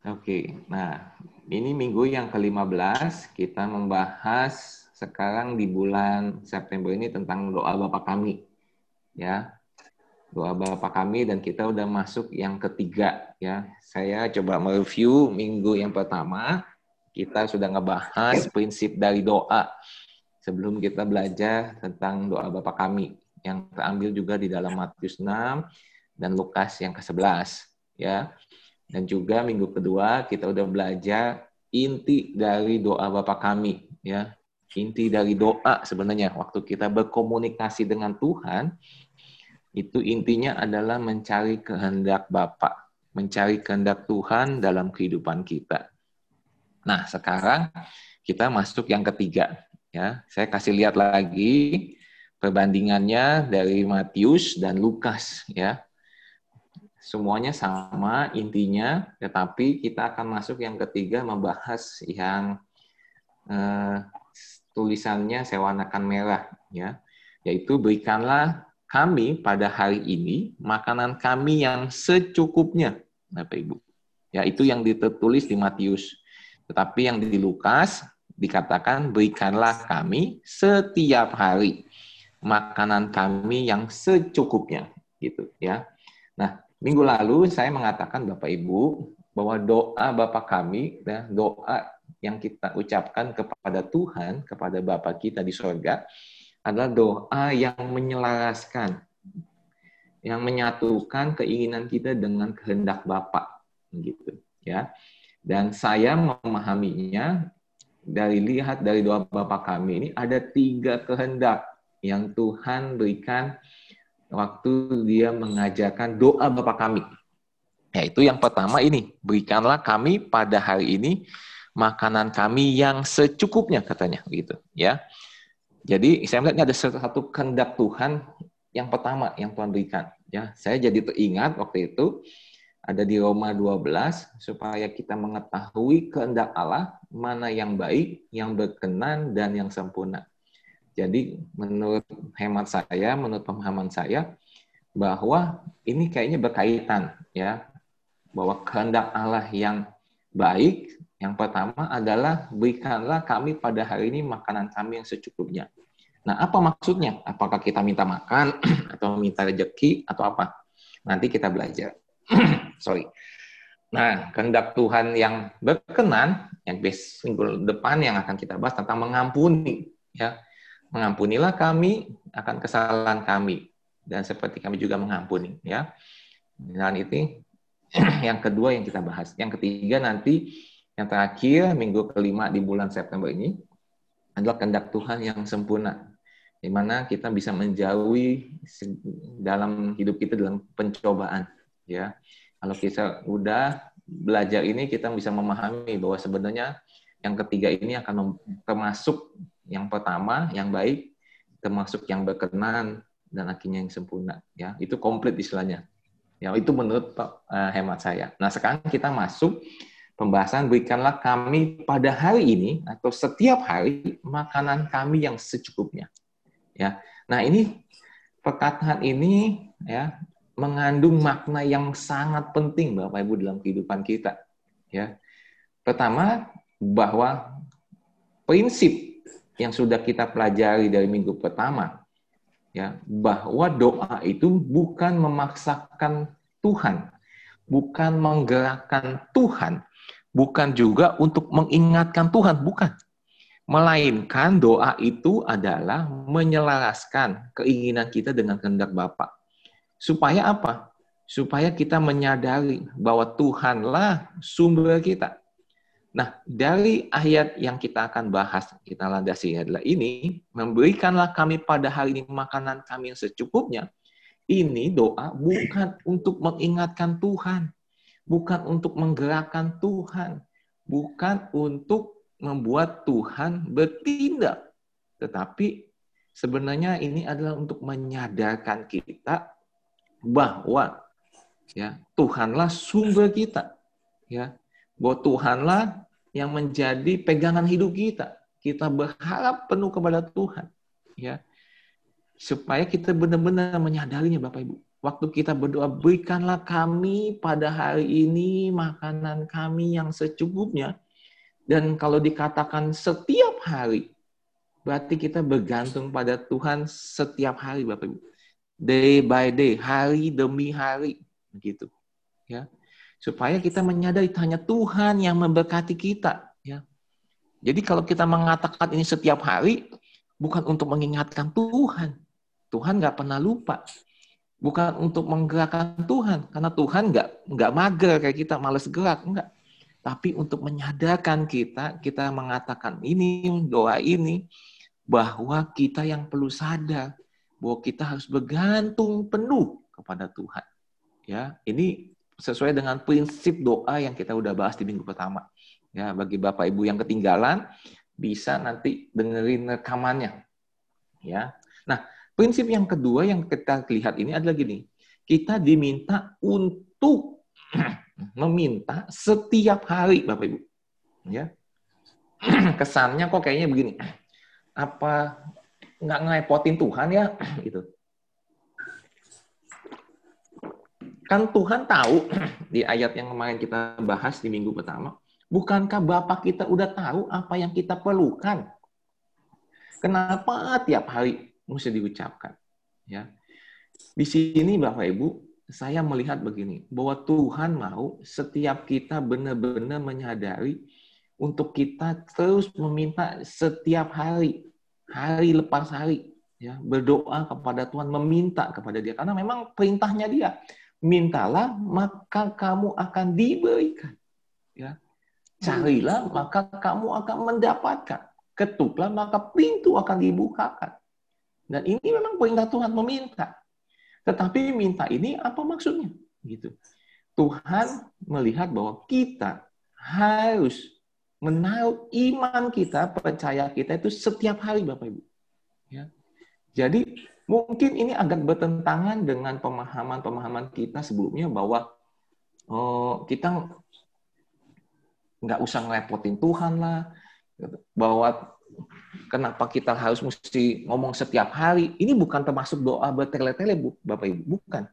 Oke, nah ini minggu yang ke-15 kita membahas sekarang di bulan September ini tentang doa Bapak kami. Ya, doa Bapak kami dan kita udah masuk yang ketiga ya. Saya coba mereview minggu yang pertama kita sudah ngebahas prinsip dari doa sebelum kita belajar tentang doa Bapak kami yang terambil juga di dalam Matius 6 dan Lukas yang ke-11 ya. Dan juga minggu kedua kita udah belajar inti dari doa Bapa kami, ya. Inti dari doa sebenarnya waktu kita berkomunikasi dengan Tuhan itu intinya adalah mencari kehendak Bapa, mencari kehendak Tuhan dalam kehidupan kita. Nah, sekarang kita masuk yang ketiga, ya. Saya kasih lihat lagi perbandingannya dari Matius dan Lukas, ya semuanya sama intinya, tetapi kita akan masuk yang ketiga membahas yang eh, tulisannya saya warnakan merah, ya, yaitu berikanlah kami pada hari ini makanan kami yang secukupnya, Bapak Ibu. Ya, itu yang ditulis di Matius. Tetapi yang di Lukas dikatakan berikanlah kami setiap hari makanan kami yang secukupnya gitu ya. Nah, Minggu lalu saya mengatakan Bapak Ibu bahwa doa Bapak kami, ya, doa yang kita ucapkan kepada Tuhan, kepada Bapak kita di sorga, adalah doa yang menyelaraskan, yang menyatukan keinginan kita dengan kehendak Bapak, gitu ya. Dan saya memahaminya dari lihat dari doa Bapak kami ini ada tiga kehendak yang Tuhan berikan waktu dia mengajarkan doa Bapa kami. Yaitu yang pertama ini, berikanlah kami pada hari ini makanan kami yang secukupnya katanya gitu ya. Jadi saya melihat ini ada satu kehendak Tuhan yang pertama yang Tuhan berikan ya. Saya jadi teringat waktu itu ada di Roma 12 supaya kita mengetahui kehendak Allah mana yang baik, yang berkenan dan yang sempurna. Jadi menurut hemat saya, menurut pemahaman saya, bahwa ini kayaknya berkaitan ya, bahwa kehendak Allah yang baik, yang pertama adalah berikanlah kami pada hari ini makanan kami yang secukupnya. Nah, apa maksudnya? Apakah kita minta makan atau minta rezeki atau apa? Nanti kita belajar. Sorry. Nah, kehendak Tuhan yang berkenan, yang minggu depan yang akan kita bahas tentang mengampuni, ya mengampunilah kami akan kesalahan kami dan seperti kami juga mengampuni ya. Dan itu yang kedua yang kita bahas. Yang ketiga nanti yang terakhir minggu kelima di bulan September ini adalah kehendak Tuhan yang sempurna di mana kita bisa menjauhi dalam hidup kita dalam pencobaan ya. Kalau kita udah belajar ini kita bisa memahami bahwa sebenarnya yang ketiga ini akan termasuk yang pertama yang baik termasuk yang berkenan dan akhirnya yang sempurna ya. Itu komplit istilahnya. Ya itu menurut uh, hemat saya. Nah sekarang kita masuk pembahasan berikanlah kami pada hari ini atau setiap hari makanan kami yang secukupnya ya. Nah ini perkataan ini ya mengandung makna yang sangat penting Bapak Ibu dalam kehidupan kita ya. Pertama bahwa prinsip yang sudah kita pelajari dari minggu pertama ya bahwa doa itu bukan memaksakan Tuhan, bukan menggerakkan Tuhan, bukan juga untuk mengingatkan Tuhan, bukan. Melainkan doa itu adalah menyelaraskan keinginan kita dengan kehendak Bapa. Supaya apa? Supaya kita menyadari bahwa Tuhanlah sumber kita. Nah, dari ayat yang kita akan bahas, kita landasi adalah ini, memberikanlah kami pada hari ini makanan kami yang secukupnya. Ini doa bukan untuk mengingatkan Tuhan, bukan untuk menggerakkan Tuhan, bukan untuk membuat Tuhan bertindak, tetapi sebenarnya ini adalah untuk menyadarkan kita bahwa ya Tuhanlah sumber kita, ya bahwa Tuhanlah yang menjadi pegangan hidup kita. Kita berharap penuh kepada Tuhan, ya, supaya kita benar-benar menyadarinya, Bapak Ibu. waktu kita berdoa, berikanlah kami pada hari ini makanan kami yang secukupnya. Dan kalau dikatakan setiap hari, berarti kita bergantung pada Tuhan setiap hari, Bapak Ibu. Day by day, hari demi hari, begitu. Ya, supaya kita menyadari hanya Tuhan yang memberkati kita. Ya, jadi kalau kita mengatakan ini setiap hari, bukan untuk mengingatkan Tuhan. Tuhan nggak pernah lupa. Bukan untuk menggerakkan Tuhan, karena Tuhan nggak nggak mager kayak kita, males gerak, enggak. Tapi untuk menyadarkan kita, kita mengatakan ini, doa ini, bahwa kita yang perlu sadar bahwa kita harus bergantung penuh kepada Tuhan. Ya, ini sesuai dengan prinsip doa yang kita udah bahas di minggu pertama. Ya, bagi Bapak Ibu yang ketinggalan bisa nanti dengerin rekamannya. Ya. Nah, prinsip yang kedua yang kita lihat ini adalah gini. Kita diminta untuk meminta setiap hari, Bapak Ibu. Ya. Kesannya kok kayaknya begini. Apa nggak ngerepotin Tuhan ya gitu. Kan Tuhan tahu di ayat yang kemarin kita bahas di minggu pertama, Bukankah Bapak kita udah tahu apa yang kita perlukan? Kenapa tiap hari mesti diucapkan? Ya. Di sini Bapak Ibu, saya melihat begini, bahwa Tuhan mau setiap kita benar-benar menyadari untuk kita terus meminta setiap hari, hari lepas hari, ya berdoa kepada Tuhan, meminta kepada Dia karena memang perintahnya Dia. Mintalah maka kamu akan diberikan. Ya, Carilah, maka kamu akan mendapatkan. Ketuklah, maka pintu akan dibukakan. Dan ini memang perintah Tuhan meminta. Tetapi minta ini apa maksudnya? Gitu. Tuhan melihat bahwa kita harus menaruh iman kita, percaya kita itu setiap hari Bapak Ibu. Ya. Jadi mungkin ini agak bertentangan dengan pemahaman-pemahaman kita sebelumnya bahwa oh, kita nggak usah ngerepotin Tuhan lah, bahwa kenapa kita harus mesti ngomong setiap hari. Ini bukan termasuk doa bertele-tele, Bapak Ibu, bukan.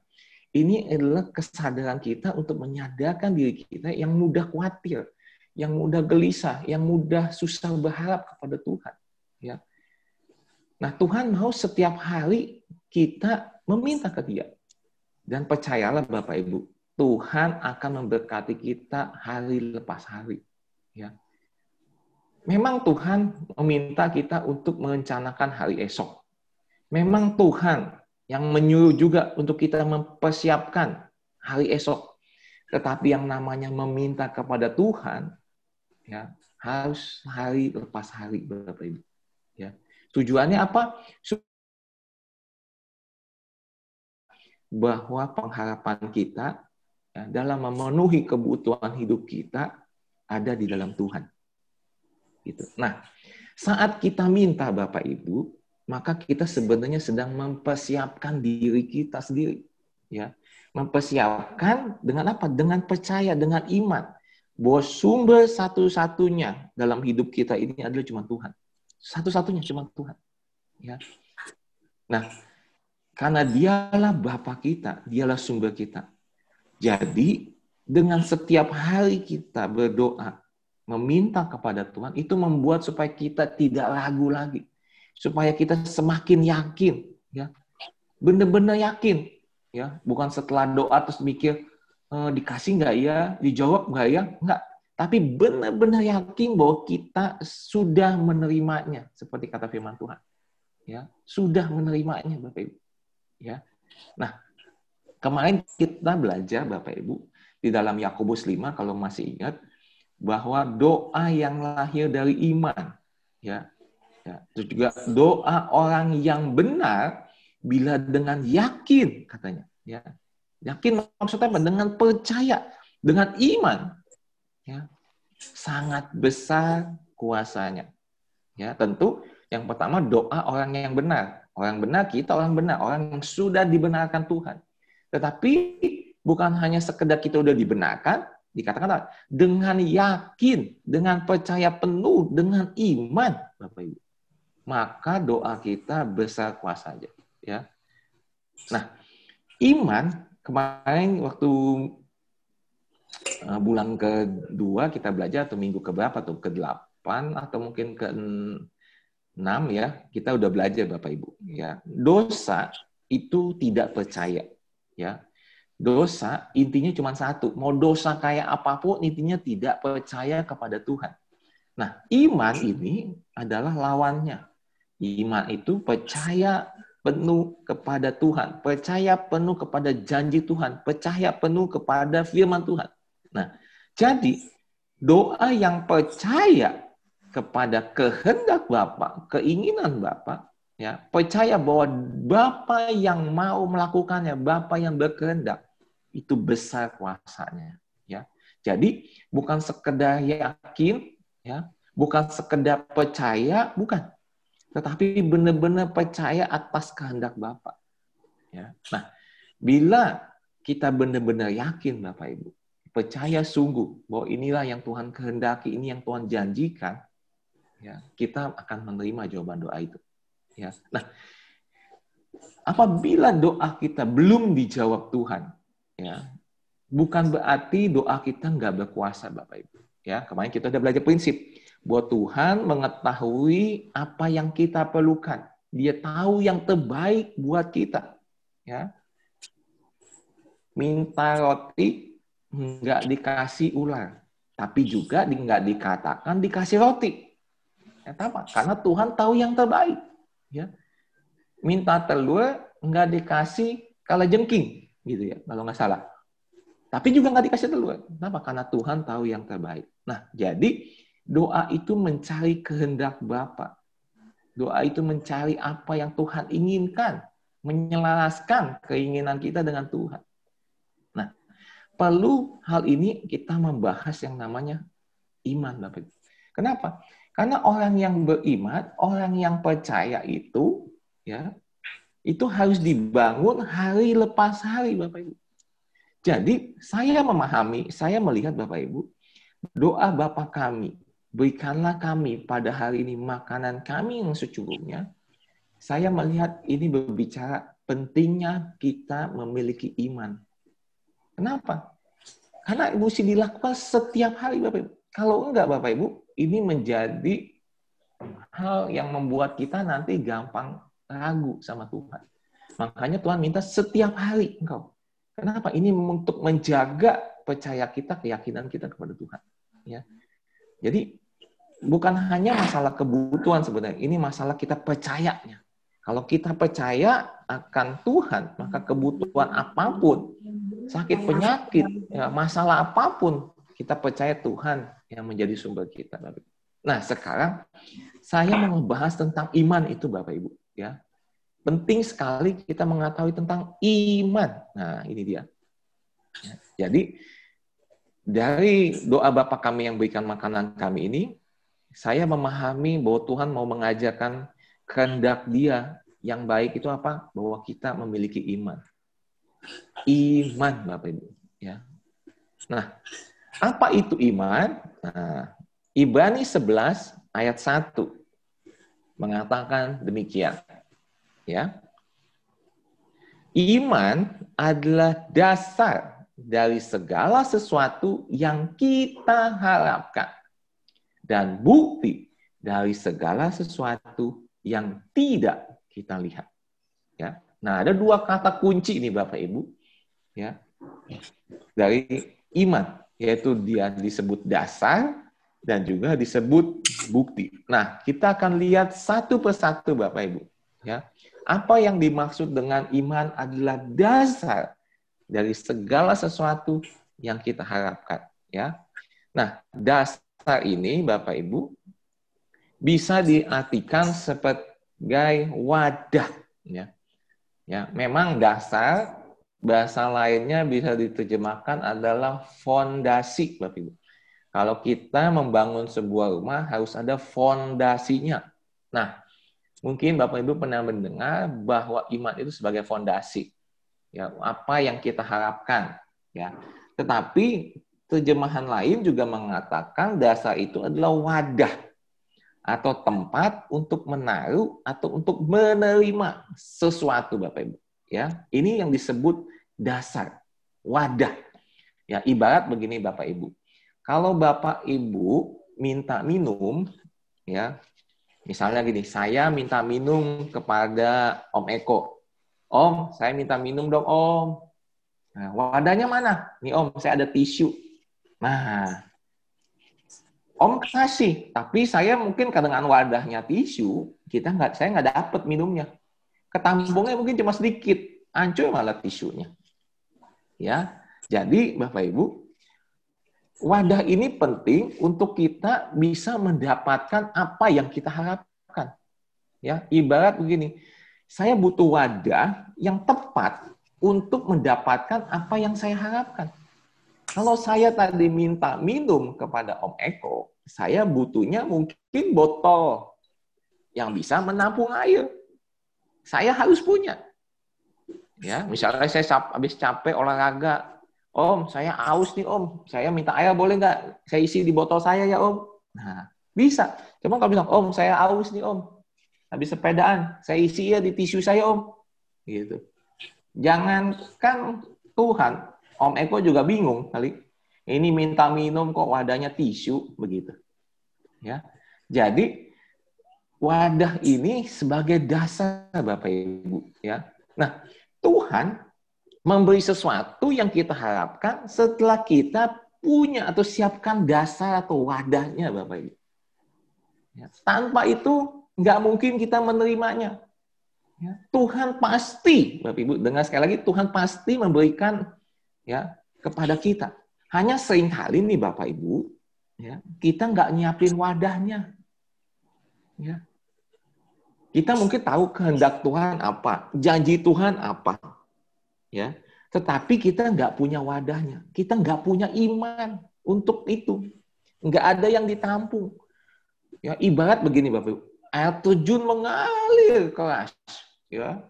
Ini adalah kesadaran kita untuk menyadarkan diri kita yang mudah khawatir, yang mudah gelisah, yang mudah susah berharap kepada Tuhan. Ya. Nah, Tuhan mau setiap hari kita meminta ke Dia. Dan percayalah Bapak Ibu, Tuhan akan memberkati kita hari lepas hari. Ya. Memang Tuhan meminta kita untuk merencanakan hari esok. Memang Tuhan yang menyuruh juga untuk kita mempersiapkan hari esok. Tetapi yang namanya meminta kepada Tuhan, ya harus hari lepas hari, Bapak Ibu. Ya. Tujuannya apa? Bahwa pengharapan kita ya, dalam memenuhi kebutuhan hidup kita ada di dalam Tuhan. Gitu. Nah, saat kita minta Bapak Ibu, maka kita sebenarnya sedang mempersiapkan diri kita sendiri, ya. Mempersiapkan dengan apa? Dengan percaya, dengan iman bahwa sumber satu-satunya dalam hidup kita ini adalah cuma Tuhan. Satu-satunya cuma Tuhan. Ya. Nah, karena dialah Bapa kita, dialah sumber kita. Jadi dengan setiap hari kita berdoa, meminta kepada Tuhan, itu membuat supaya kita tidak ragu lagi. Supaya kita semakin yakin. ya Benar-benar yakin. ya Bukan setelah doa terus mikir, e, dikasih nggak ya? Dijawab nggak ya? Nggak. Tapi benar-benar yakin bahwa kita sudah menerimanya. Seperti kata firman Tuhan. ya Sudah menerimanya Bapak Ibu. Ya. Nah, Kemarin kita belajar Bapak Ibu di dalam Yakobus 5 kalau masih ingat bahwa doa yang lahir dari iman ya ya itu juga doa orang yang benar bila dengan yakin katanya ya yakin maksudnya apa dengan percaya dengan iman ya sangat besar kuasanya. Ya tentu yang pertama doa orang yang benar. Orang benar kita orang benar. Orang yang sudah dibenarkan Tuhan. Tetapi bukan hanya sekedar kita udah dibenarkan, dikatakan dengan yakin, dengan percaya penuh, dengan iman, Bapak Ibu. Maka doa kita besar kuasa aja, ya. Nah, Iman kemarin waktu uh, bulan kedua kita belajar atau minggu ke berapa tuh? Ke delapan atau mungkin ke enam ya? Kita udah belajar bapak ibu. Ya. Dosa itu tidak percaya ya. Dosa intinya cuma satu. Mau dosa kayak apa pun intinya tidak percaya kepada Tuhan. Nah iman ini adalah lawannya. Iman itu percaya penuh kepada Tuhan, percaya penuh kepada janji Tuhan, percaya penuh kepada firman Tuhan. Nah, jadi doa yang percaya kepada kehendak Bapa, keinginan Bapa, ya, percaya bahwa Bapa yang mau melakukannya, Bapa yang berkehendak, itu besar kuasanya, ya. Jadi bukan sekedar yakin, ya, bukan sekedar percaya, bukan. Tetapi benar-benar percaya atas kehendak Bapa. Ya. Nah, bila kita benar-benar yakin Bapak Ibu, percaya sungguh bahwa inilah yang Tuhan kehendaki, ini yang Tuhan janjikan, ya, kita akan menerima jawaban doa itu. Ya. Nah, apabila doa kita belum dijawab Tuhan, ya, bukan berarti doa kita nggak berkuasa, Bapak Ibu. Ya, kemarin kita sudah belajar prinsip bahwa Tuhan mengetahui apa yang kita perlukan. Dia tahu yang terbaik buat kita. Ya, minta roti nggak dikasih ular, tapi juga nggak dikatakan dikasih roti. Kenapa? Karena Tuhan tahu yang terbaik. Ya, minta telur nggak dikasih kala jengking, gitu ya, kalau nggak salah. Tapi juga nggak dikasih telur. Kenapa? Karena Tuhan tahu yang terbaik. Nah, jadi doa itu mencari kehendak Bapa. Doa itu mencari apa yang Tuhan inginkan, menyelaraskan keinginan kita dengan Tuhan perlu hal ini kita membahas yang namanya iman, Bapak Ibu. Kenapa? Karena orang yang beriman, orang yang percaya itu, ya, itu harus dibangun hari lepas hari, Bapak Ibu. Jadi saya memahami, saya melihat Bapak Ibu, doa Bapak kami, berikanlah kami pada hari ini makanan kami yang secukupnya. Saya melihat ini berbicara pentingnya kita memiliki iman Kenapa? Karena mesti dilakukan setiap hari Bapak Ibu. Kalau enggak Bapak Ibu, ini menjadi hal yang membuat kita nanti gampang ragu sama Tuhan. Makanya Tuhan minta setiap hari engkau. Kenapa? Ini untuk menjaga percaya kita, keyakinan kita kepada Tuhan. Ya. Jadi bukan hanya masalah kebutuhan sebenarnya, ini masalah kita percayanya. Kalau kita percaya akan Tuhan, maka kebutuhan apa pun sakit penyakit, ya, masalah apa pun, kita percaya Tuhan yang menjadi sumber kita. Nah, sekarang saya mau membahas tentang iman itu Bapak Ibu. Ya, Penting sekali kita mengetahui tentang iman. Nah, ini dia. Ya, jadi, dari doa Bapak kami yang berikan makanan kami ini, saya memahami bahwa Tuhan mau mengajarkan kehendak dia yang baik itu apa? Bahwa kita memiliki iman iman Bapak Ibu ya. Nah, apa itu iman? Nah, Ibrani 11 ayat 1 mengatakan demikian. Ya. Iman adalah dasar dari segala sesuatu yang kita harapkan dan bukti dari segala sesuatu yang tidak kita lihat. Nah, ada dua kata kunci ini Bapak Ibu ya. Dari iman, yaitu dia disebut dasar dan juga disebut bukti. Nah, kita akan lihat satu persatu Bapak Ibu, ya. Apa yang dimaksud dengan iman adalah dasar dari segala sesuatu yang kita harapkan, ya. Nah, dasar ini Bapak Ibu bisa diartikan sebagai wadah, ya. Ya, memang dasar bahasa lainnya bisa diterjemahkan adalah fondasi, Bapak Ibu. Kalau kita membangun sebuah rumah harus ada fondasinya. Nah, mungkin Bapak Ibu pernah mendengar bahwa iman itu sebagai fondasi. Ya, apa yang kita harapkan, ya. Tetapi terjemahan lain juga mengatakan dasar itu adalah wadah atau tempat untuk menaruh atau untuk menerima sesuatu Bapak Ibu. Ya, ini yang disebut dasar, wadah. Ya, ibarat begini Bapak Ibu. Kalau Bapak Ibu minta minum, ya, misalnya gini, saya minta minum kepada Om Eko. Om, saya minta minum dong Om. Nah, wadahnya mana? Nih Om, saya ada tisu. Nah, Om kasih, tapi saya mungkin dengan wadahnya tisu, kita nggak, saya nggak dapat minumnya. Ketampungnya mungkin cuma sedikit, hancur malah tisunya. Ya, jadi Bapak Ibu, wadah ini penting untuk kita bisa mendapatkan apa yang kita harapkan. Ya, ibarat begini, saya butuh wadah yang tepat untuk mendapatkan apa yang saya harapkan. Kalau saya tadi minta minum kepada Om Eko, saya butuhnya mungkin botol yang bisa menampung air. Saya harus punya. Ya, misalnya saya habis capek olahraga, Om, saya aus nih Om, saya minta air boleh nggak? Saya isi di botol saya ya Om. Nah, bisa. Cuma kalau bilang, Om, saya aus nih Om. Habis sepedaan, saya isi ya di tisu saya Om. Gitu. Jangankan Tuhan, Om Eko juga bingung kali. Ini minta minum kok wadahnya tisu begitu. Ya. Jadi wadah ini sebagai dasar Bapak Ibu ya. Nah, Tuhan memberi sesuatu yang kita harapkan setelah kita punya atau siapkan dasar atau wadahnya Bapak Ibu. Ya. Tanpa itu nggak mungkin kita menerimanya. Ya. Tuhan pasti, Bapak Ibu, dengar sekali lagi, Tuhan pasti memberikan ya kepada kita. Hanya sering kali nih Bapak Ibu, ya kita nggak nyiapin wadahnya. Ya. Kita mungkin tahu kehendak Tuhan apa, janji Tuhan apa, ya. Tetapi kita nggak punya wadahnya, kita nggak punya iman untuk itu, nggak ada yang ditampung. Ya, ibarat begini Bapak Ibu, air terjun mengalir keras, ya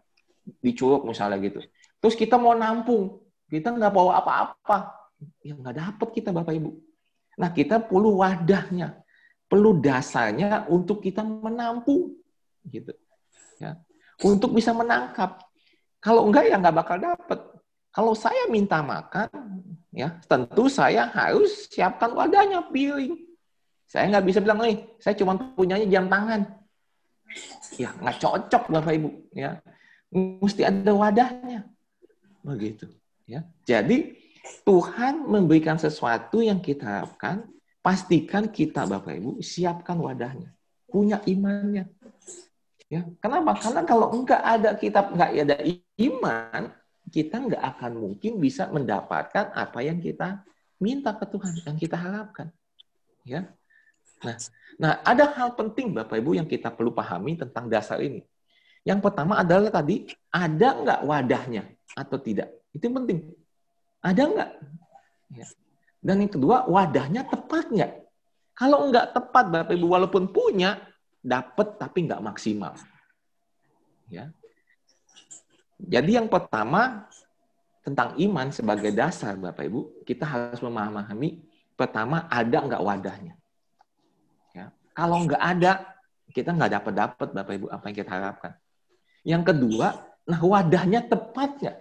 di curug misalnya gitu. Terus kita mau nampung, kita nggak bawa apa-apa, ya nggak dapat kita Bapak Ibu. Nah kita perlu wadahnya, perlu dasarnya untuk kita menampung, gitu. Ya, untuk bisa menangkap. Kalau enggak ya nggak bakal dapat. Kalau saya minta makan, ya tentu saya harus siapkan wadahnya, piring. Saya nggak bisa bilang nih, saya cuma punyanya jam tangan ya nggak cocok bapak ibu ya mesti ada wadahnya begitu ya. Jadi Tuhan memberikan sesuatu yang kita harapkan pastikan kita bapak ibu siapkan wadahnya punya imannya. Ya. Kenapa? Karena kalau enggak ada kita nggak ada iman kita nggak akan mungkin bisa mendapatkan apa yang kita minta ke Tuhan yang kita harapkan. Ya. Nah Nah, ada hal penting Bapak Ibu yang kita perlu pahami tentang dasar ini. Yang pertama adalah tadi, ada nggak wadahnya atau tidak? Itu yang penting. Ada nggak? Ya. Dan yang kedua, wadahnya tepat nggak? Kalau nggak tepat, Bapak Ibu, walaupun punya, dapat tapi nggak maksimal. Ya. Jadi yang pertama, tentang iman sebagai dasar, Bapak Ibu, kita harus memahami, pertama, ada nggak wadahnya? Kalau nggak ada, kita nggak dapat dapat Bapak Ibu apa yang kita harapkan. Yang kedua, nah wadahnya tepat nggak?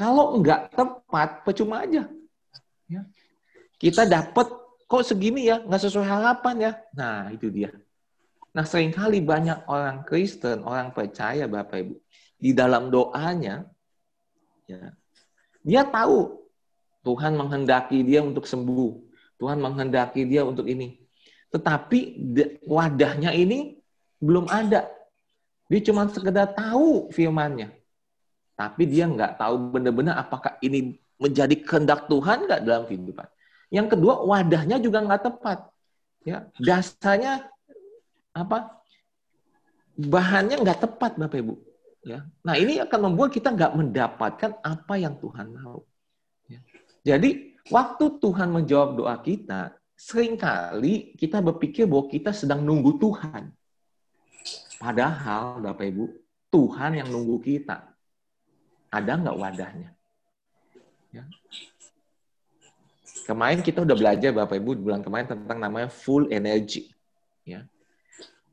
Kalau nggak tepat, percuma aja. Ya. Kita dapat kok segini ya, nggak sesuai harapan ya. Nah itu dia. Nah sering kali banyak orang Kristen, orang percaya Bapak Ibu, di dalam doanya, ya, dia tahu Tuhan menghendaki dia untuk sembuh. Tuhan menghendaki dia untuk ini. Tetapi wadahnya ini belum ada. Dia cuma sekedar tahu firmannya. Tapi dia nggak tahu benar-benar apakah ini menjadi kehendak Tuhan nggak dalam kehidupan. Yang kedua, wadahnya juga nggak tepat. Ya, dasarnya apa? Bahannya nggak tepat, Bapak Ibu. Ya. Nah, ini akan membuat kita nggak mendapatkan apa yang Tuhan mau. Ya. Jadi, waktu Tuhan menjawab doa kita, sering kali kita berpikir bahwa kita sedang nunggu Tuhan. Padahal, Bapak Ibu, Tuhan yang nunggu kita. Ada nggak wadahnya? Ya. Kemarin kita udah belajar, Bapak Ibu, bulan kemarin tentang namanya full energy. Ya.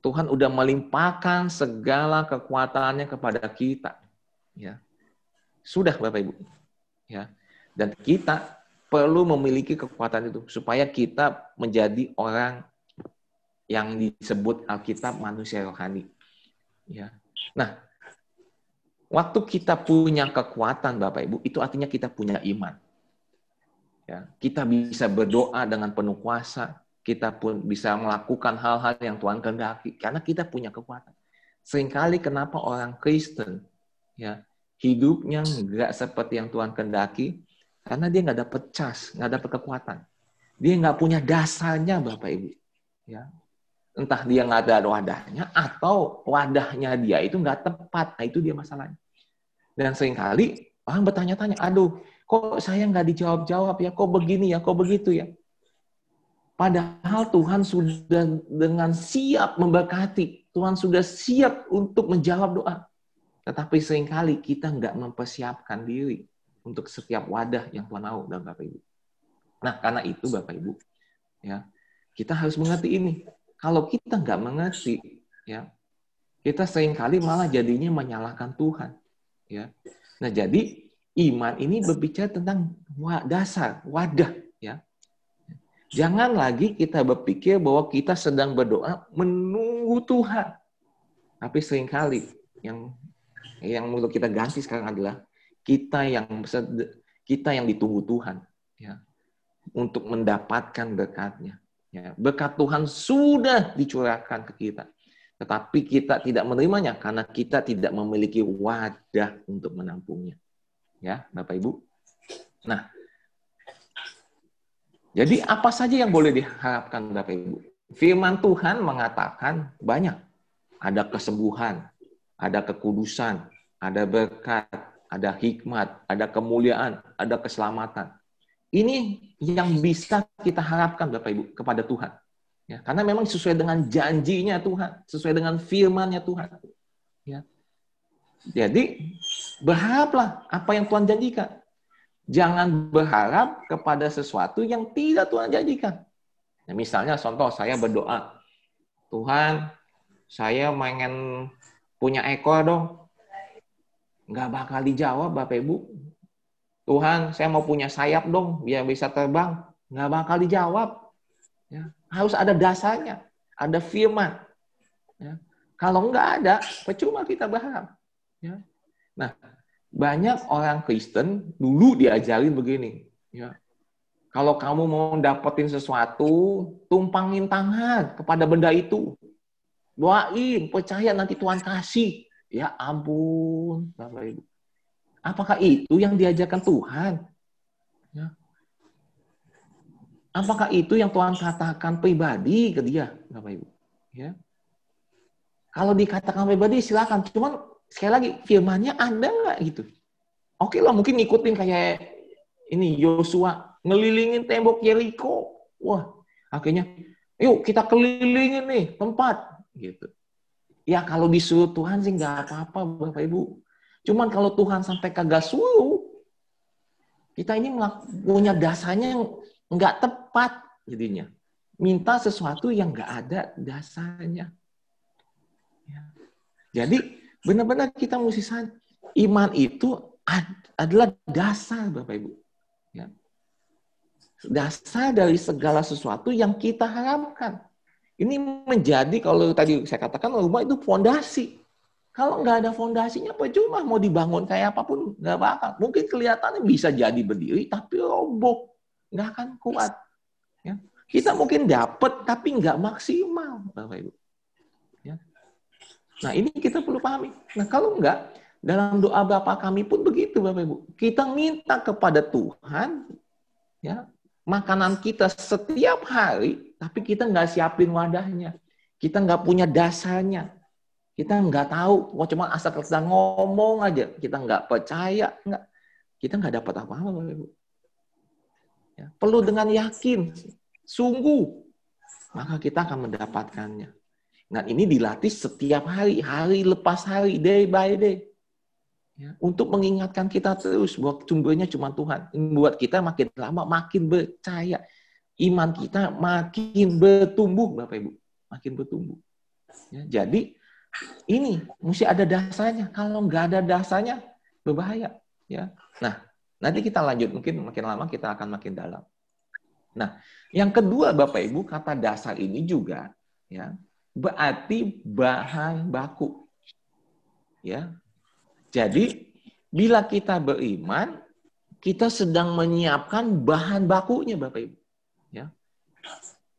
Tuhan udah melimpahkan segala kekuatannya kepada kita. Ya. Sudah Bapak Ibu. Ya. Dan kita perlu memiliki kekuatan itu supaya kita menjadi orang yang disebut Alkitab manusia rohani. Ya. Nah, waktu kita punya kekuatan Bapak Ibu, itu artinya kita punya iman. Ya, kita bisa berdoa dengan penuh kuasa, kita pun bisa melakukan hal-hal yang Tuhan kehendaki karena kita punya kekuatan. Seringkali kenapa orang Kristen ya hidupnya nggak seperti yang Tuhan kehendaki karena dia nggak dapat cas, nggak dapat kekuatan. Dia nggak punya dasarnya Bapak Ibu. Ya, entah dia nggak ada wadahnya atau wadahnya dia itu nggak tepat. Nah, itu dia masalahnya. Dan sering kali orang bertanya-tanya, aduh, kok saya nggak dijawab-jawab ya, kok begini ya, kok begitu ya. Padahal Tuhan sudah dengan siap memberkati. Tuhan sudah siap untuk menjawab doa. Tetapi sering kali kita nggak mempersiapkan diri untuk setiap wadah yang Tuhan mau dan Bapak Ibu. Nah, karena itu Bapak Ibu, ya kita harus mengerti ini kalau kita nggak mengerti, ya, kita sering kali malah jadinya menyalahkan Tuhan. Ya. Nah, jadi iman ini berbicara tentang dasar, wadah. Ya. Jangan lagi kita berpikir bahwa kita sedang berdoa menunggu Tuhan. Tapi sering kali yang yang menurut kita ganti sekarang adalah kita yang kita yang ditunggu Tuhan ya untuk mendapatkan berkatnya. Ya, berkat Tuhan sudah dicurahkan ke kita. Tetapi kita tidak menerimanya karena kita tidak memiliki wadah untuk menampungnya. Ya, Bapak Ibu. Nah, jadi apa saja yang boleh diharapkan Bapak Ibu? Firman Tuhan mengatakan banyak. Ada kesembuhan, ada kekudusan, ada berkat, ada hikmat, ada kemuliaan, ada keselamatan. Ini yang bisa kita harapkan Bapak Ibu kepada Tuhan. Ya, karena memang sesuai dengan janjinya Tuhan, sesuai dengan firman-Nya Tuhan. Ya. Jadi berharaplah apa yang Tuhan janjikan. Jangan berharap kepada sesuatu yang tidak Tuhan janjikan. Ya, misalnya contoh saya berdoa, Tuhan saya pengen punya ekor dong. Nggak bakal dijawab Bapak Ibu. Tuhan, saya mau punya sayap dong, biar bisa terbang. Nggak bakal dijawab. Ya. Harus ada dasarnya, ada firman. Ya. Kalau nggak ada, percuma kita berharap. Ya. Nah, banyak orang Kristen dulu diajarin begini. Ya. Kalau kamu mau dapetin sesuatu, tumpangin tangan kepada benda itu. Doain, percaya nanti Tuhan kasih. Ya ampun, Bapak Ibu. Apakah itu yang diajarkan Tuhan? Ya. Apakah itu yang Tuhan katakan pribadi ke dia, Bapak Ibu? Ya. Kalau dikatakan pribadi silakan, cuman sekali lagi firmannya ada nggak gitu? Oke lah, mungkin ngikutin kayak ini Yosua ngelilingin tembok Yeriko. Wah, akhirnya yuk kita kelilingin nih tempat gitu. Ya kalau disuruh Tuhan sih nggak apa-apa Bapak Ibu. Cuman kalau Tuhan sampai kagak suruh, kita ini punya dasarnya yang nggak tepat jadinya. Minta sesuatu yang nggak ada dasarnya. Ya. Jadi benar-benar kita mesti iman itu adalah dasar Bapak Ibu. Ya. Dasar dari segala sesuatu yang kita harapkan. Ini menjadi kalau tadi saya katakan rumah itu fondasi. Kalau nggak ada fondasinya, percuma mau dibangun kayak apa pun nggak bakal. Mungkin kelihatannya bisa jadi berdiri, tapi roboh, nggak akan kuat. Ya. Kita mungkin dapat, tapi nggak maksimal, bapak ibu. Ya. Nah ini kita perlu pahami. Nah kalau nggak, dalam doa Bapak kami pun begitu, Bapak Ibu. Kita minta kepada Tuhan, ya makanan kita setiap hari, tapi kita nggak siapin wadahnya. Kita nggak punya dasarnya. Kita nggak tahu, kok cuma asal kita ngomong aja, kita nggak percaya, nggak, kita nggak dapat apa-apa, Ibu. Ya, perlu dengan yakin, sungguh, maka kita akan mendapatkannya. Nah ini dilatih setiap hari, hari lepas hari, day by day. Ya, untuk mengingatkan kita terus bahwa sumbernya cuma Tuhan. Membuat kita makin lama makin percaya. Iman kita makin bertumbuh, Bapak Ibu. Makin bertumbuh. Ya, jadi ini mesti ada dasarnya. Kalau nggak ada dasarnya, berbahaya. Ya. Nah, nanti kita lanjut mungkin makin lama kita akan makin dalam. Nah, yang kedua Bapak Ibu kata dasar ini juga ya berarti bahan baku. Ya. Jadi bila kita beriman, kita sedang menyiapkan bahan bakunya Bapak Ibu. Ya.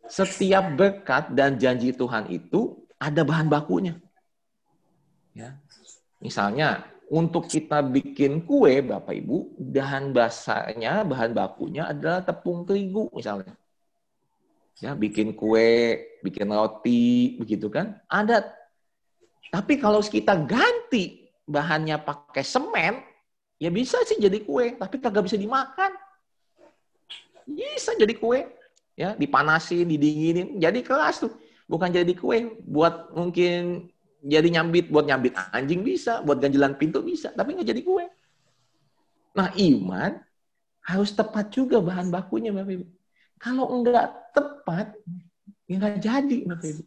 Setiap berkat dan janji Tuhan itu ada bahan bakunya. Ya. Misalnya untuk kita bikin kue, Bapak Ibu, bahan basahnya, bahan bakunya adalah tepung terigu misalnya. Ya, bikin kue, bikin roti, begitu kan? Ada. Tapi kalau kita ganti bahannya pakai semen, ya bisa sih jadi kue, tapi kagak bisa dimakan. Bisa jadi kue, ya dipanasin, didinginin, jadi keras tuh. Bukan jadi kue, buat mungkin jadi nyambit buat nyambit anjing bisa, buat ganjelan pintu bisa, tapi nggak jadi kue. Nah iman harus tepat juga bahan bakunya Bapak Ibu. Kalau enggak tepat, ya nggak jadi Bapak Ibu.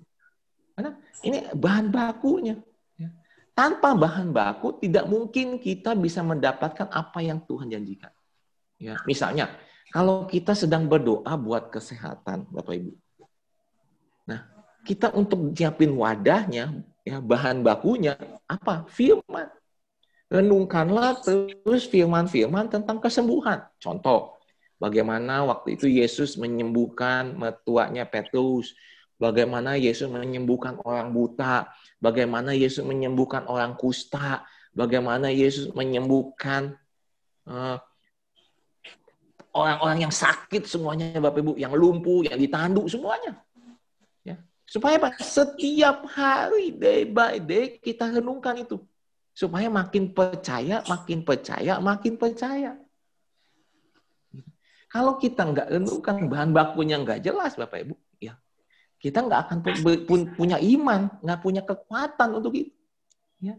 Karena ini bahan bakunya. Ya. Tanpa bahan baku tidak mungkin kita bisa mendapatkan apa yang Tuhan janjikan. Ya, misalnya kalau kita sedang berdoa buat kesehatan, Bapak Ibu. Nah, kita untuk siapin wadahnya, ya bahan bakunya apa? Firman. Renungkanlah terus firman-firman tentang kesembuhan. Contoh, bagaimana waktu itu Yesus menyembuhkan metuanya Petrus, bagaimana Yesus menyembuhkan orang buta, bagaimana Yesus menyembuhkan orang kusta, bagaimana Yesus menyembuhkan uh, orang-orang yang sakit semuanya Bapak Ibu, yang lumpuh, yang ditanduk semuanya. Supaya apa? Setiap hari, day by day, kita renungkan itu. Supaya makin percaya, makin percaya, makin percaya. Kalau kita nggak renungkan, bahan bakunya nggak jelas, Bapak Ibu, ya kita nggak akan punya iman, nggak punya kekuatan untuk itu. Ya.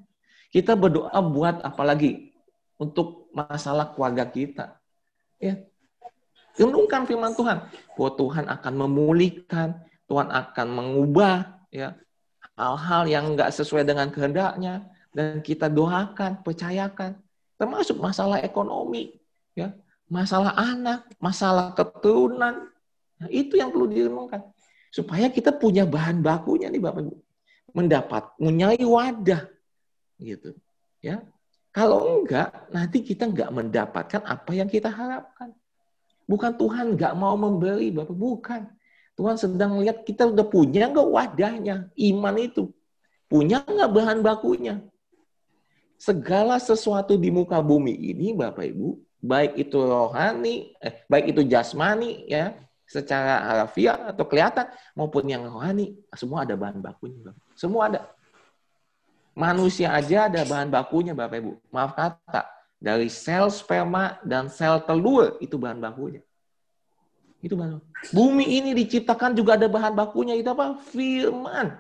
Kita berdoa buat apalagi untuk masalah keluarga kita. Ya. Renungkan firman Tuhan, bahwa Tuhan akan memulihkan, Tuhan akan mengubah ya hal-hal yang nggak sesuai dengan kehendaknya dan kita doakan, percayakan, termasuk masalah ekonomi, ya, masalah anak, masalah keturunan, nah, itu yang perlu direnungkan supaya kita punya bahan bakunya nih bapak ibu, mendapat, menyai wadah, gitu, ya. Kalau enggak, nanti kita enggak mendapatkan apa yang kita harapkan. Bukan Tuhan enggak mau memberi, Bapak. Bukan. Tuhan sedang lihat kita udah punya nggak wadahnya, iman itu. Punya nggak bahan bakunya. Segala sesuatu di muka bumi ini, Bapak Ibu, baik itu rohani, eh, baik itu jasmani, ya, secara harafiah atau kelihatan, maupun yang rohani, semua ada bahan bakunya. Semua ada. Manusia aja ada bahan bakunya, Bapak Ibu. Maaf kata, dari sel sperma dan sel telur itu bahan bakunya. Itu bahan. Bumi ini diciptakan juga ada bahan bakunya itu apa? Firman.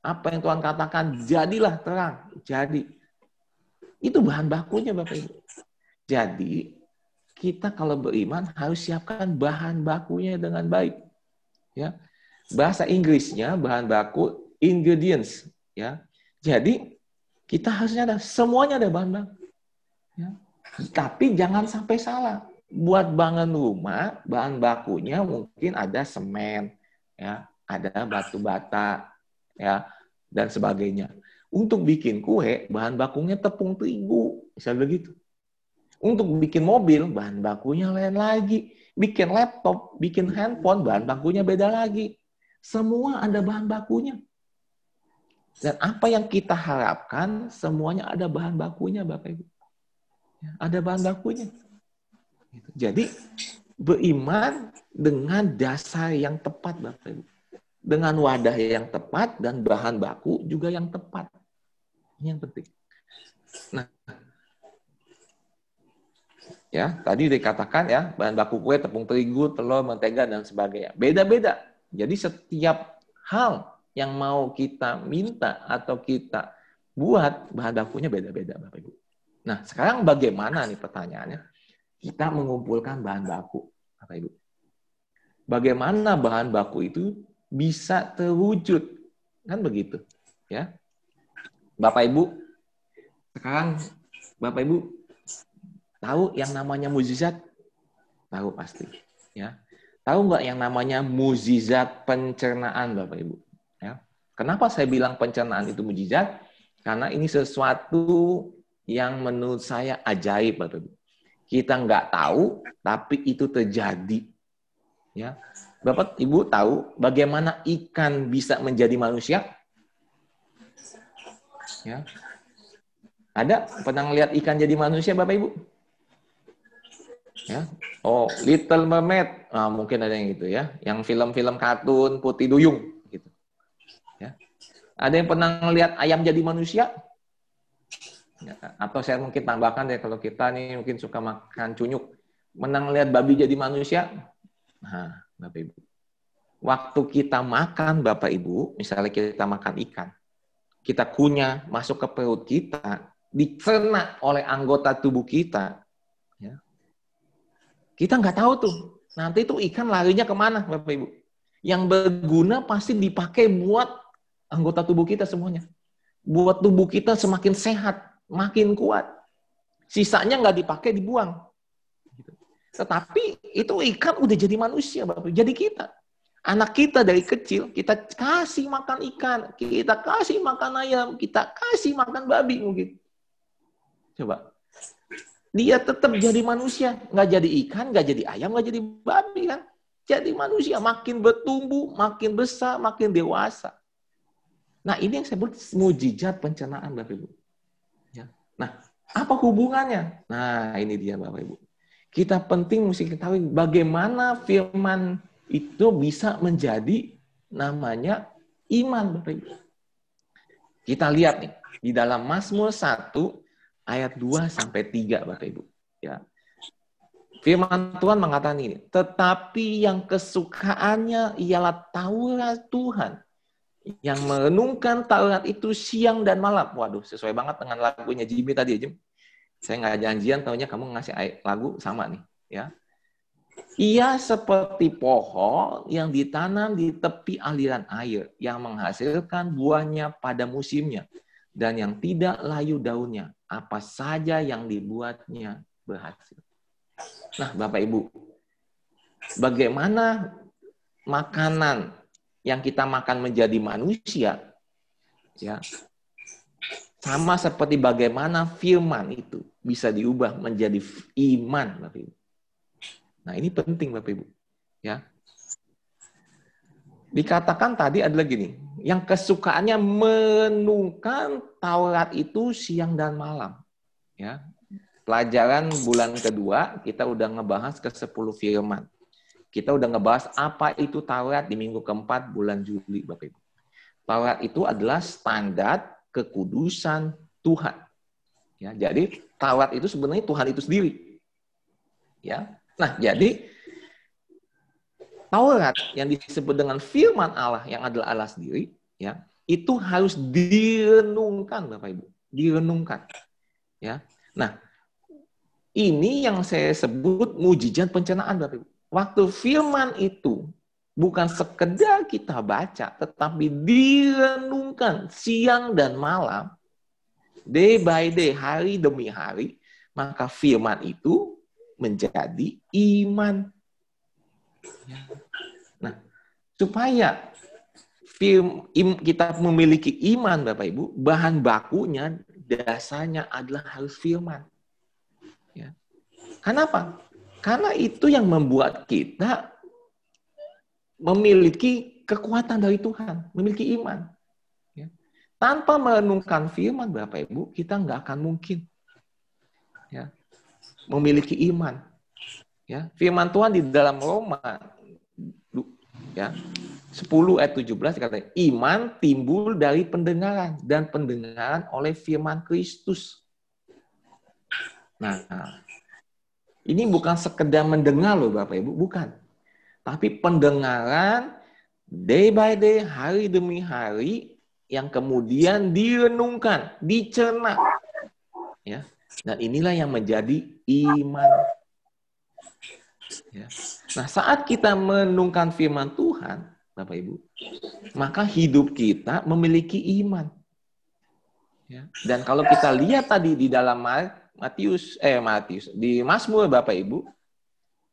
Apa yang Tuhan katakan, jadilah terang. Jadi. Itu bahan bakunya Bapak Ibu. Jadi, kita kalau beriman harus siapkan bahan bakunya dengan baik. Ya. Bahasa Inggrisnya bahan baku ingredients, ya. Jadi, kita harusnya ada semuanya ada bahan baku. Ya. Tapi jangan sampai salah buat bangun rumah bahan bakunya mungkin ada semen ya ada batu bata ya dan sebagainya. Untuk bikin kue bahan bakunya tepung terigu bisa begitu. Untuk bikin mobil bahan bakunya lain lagi. Bikin laptop bikin handphone bahan bakunya beda lagi. Semua ada bahan bakunya. Dan apa yang kita harapkan semuanya ada bahan bakunya bapak ibu. Ya, ada bahan bakunya. Jadi beriman dengan dasar yang tepat Bapak Ibu. Dengan wadah yang tepat dan bahan baku juga yang tepat. Ini yang penting. Nah, ya tadi dikatakan ya bahan baku kue tepung terigu telur mentega dan sebagainya beda-beda jadi setiap hal yang mau kita minta atau kita buat bahan bakunya beda-beda bapak ibu nah sekarang bagaimana nih pertanyaannya kita mengumpulkan bahan baku, Bapak Ibu. Bagaimana bahan baku itu bisa terwujud? Kan begitu, ya. Bapak Ibu, sekarang Bapak Ibu tahu yang namanya mujizat? Tahu pasti. Ya. Tahu nggak yang namanya mujizat pencernaan, Bapak Ibu? Ya. Kenapa saya bilang pencernaan itu mujizat? Karena ini sesuatu yang menurut saya ajaib, Bapak Ibu. Kita nggak tahu, tapi itu terjadi. Ya, Bapak Ibu tahu bagaimana ikan bisa menjadi manusia? Ya. Ada pernah lihat ikan jadi manusia, Bapak Ibu? Ya. Oh, Little Mermaid. Nah, mungkin ada yang gitu ya. Yang film-film kartun Putih Duyung gitu. Ya. Ada yang pernah lihat ayam jadi manusia? Ya, atau saya mungkin tambahkan ya kalau kita nih mungkin suka makan cunyuk, menang lihat babi jadi manusia? Nah, Bapak Ibu. Waktu kita makan Bapak Ibu, misalnya kita makan ikan, kita kunyah masuk ke perut kita, dicerna oleh anggota tubuh kita, kita nggak tahu tuh. Nanti tuh ikan larinya ke mana, Bapak Ibu? Yang berguna pasti dipakai buat anggota tubuh kita semuanya. Buat tubuh kita semakin sehat, makin kuat. Sisanya nggak dipakai, dibuang. Tetapi itu ikan udah jadi manusia, Bapak. Jadi kita. Anak kita dari kecil, kita kasih makan ikan, kita kasih makan ayam, kita kasih makan babi mungkin. Coba, dia tetap jadi manusia. Nggak jadi ikan, nggak jadi ayam, nggak jadi babi kan. Jadi manusia makin bertumbuh, makin besar, makin dewasa. Nah ini yang saya sebut mujizat pencernaan Bapak Ibu. Nah apa hubungannya? Nah ini dia Bapak Ibu. Kita penting mesti ketahui bagaimana firman itu bisa menjadi namanya iman Bapak Ibu. Kita lihat nih di dalam Mazmur 1 ayat 2 sampai 3 Bapak Ibu. Ya. Firman Tuhan mengatakan ini, tetapi yang kesukaannya ialah Taurat Tuhan. Yang merenungkan Taurat itu siang dan malam. Waduh, sesuai banget dengan lagunya Jimmy tadi ya, Jim. Saya nggak janjian, tahunya kamu ngasih lagu sama nih. ya. Ia seperti pohon yang ditanam di tepi aliran air, yang menghasilkan buahnya pada musimnya, dan yang tidak layu daunnya, apa saja yang dibuatnya berhasil. Nah, Bapak Ibu, bagaimana makanan yang kita makan menjadi manusia ya sama seperti bagaimana firman itu bisa diubah menjadi iman Bapak Ibu. Nah, ini penting Bapak Ibu. Ya. Dikatakan tadi adalah gini, yang kesukaannya menungkan Taurat itu siang dan malam. Ya. Pelajaran bulan kedua, kita udah ngebahas ke 10 firman. Kita udah ngebahas apa itu Taurat di minggu keempat bulan Juli, Bapak Ibu. Taurat itu adalah standar kekudusan Tuhan. Ya, jadi Taurat itu sebenarnya Tuhan itu sendiri. Ya. Nah, jadi Taurat yang disebut dengan firman Allah yang adalah Allah sendiri, ya, itu harus direnungkan Bapak Ibu, direnungkan. Ya. Nah, ini yang saya sebut mujizat pencernaan Bapak Ibu. Waktu firman itu bukan sekedar kita baca, tetapi direnungkan siang dan malam, day by day, hari demi hari, maka firman itu menjadi iman. Nah, supaya film kita memiliki iman Bapak Ibu, bahan bakunya dasarnya adalah harus firman. Ya. Kenapa? Karena itu yang membuat kita memiliki kekuatan dari Tuhan, memiliki iman. Ya. Tanpa merenungkan firman Bapak Ibu, kita nggak akan mungkin ya, memiliki iman. Ya, firman Tuhan di dalam Roma ya 10 ayat 17 dikatakan iman timbul dari pendengaran dan pendengaran oleh firman Kristus. Nah, ini bukan sekedar mendengar loh Bapak Ibu, bukan. Tapi pendengaran day by day, hari demi hari yang kemudian direnungkan, dicerna. Ya. Dan inilah yang menjadi iman Ya. Nah, saat kita menungkan firman Tuhan, Bapak Ibu, maka hidup kita memiliki iman. Ya. Dan kalau kita lihat tadi di dalam Matius eh Matius di Mazmur Bapak Ibu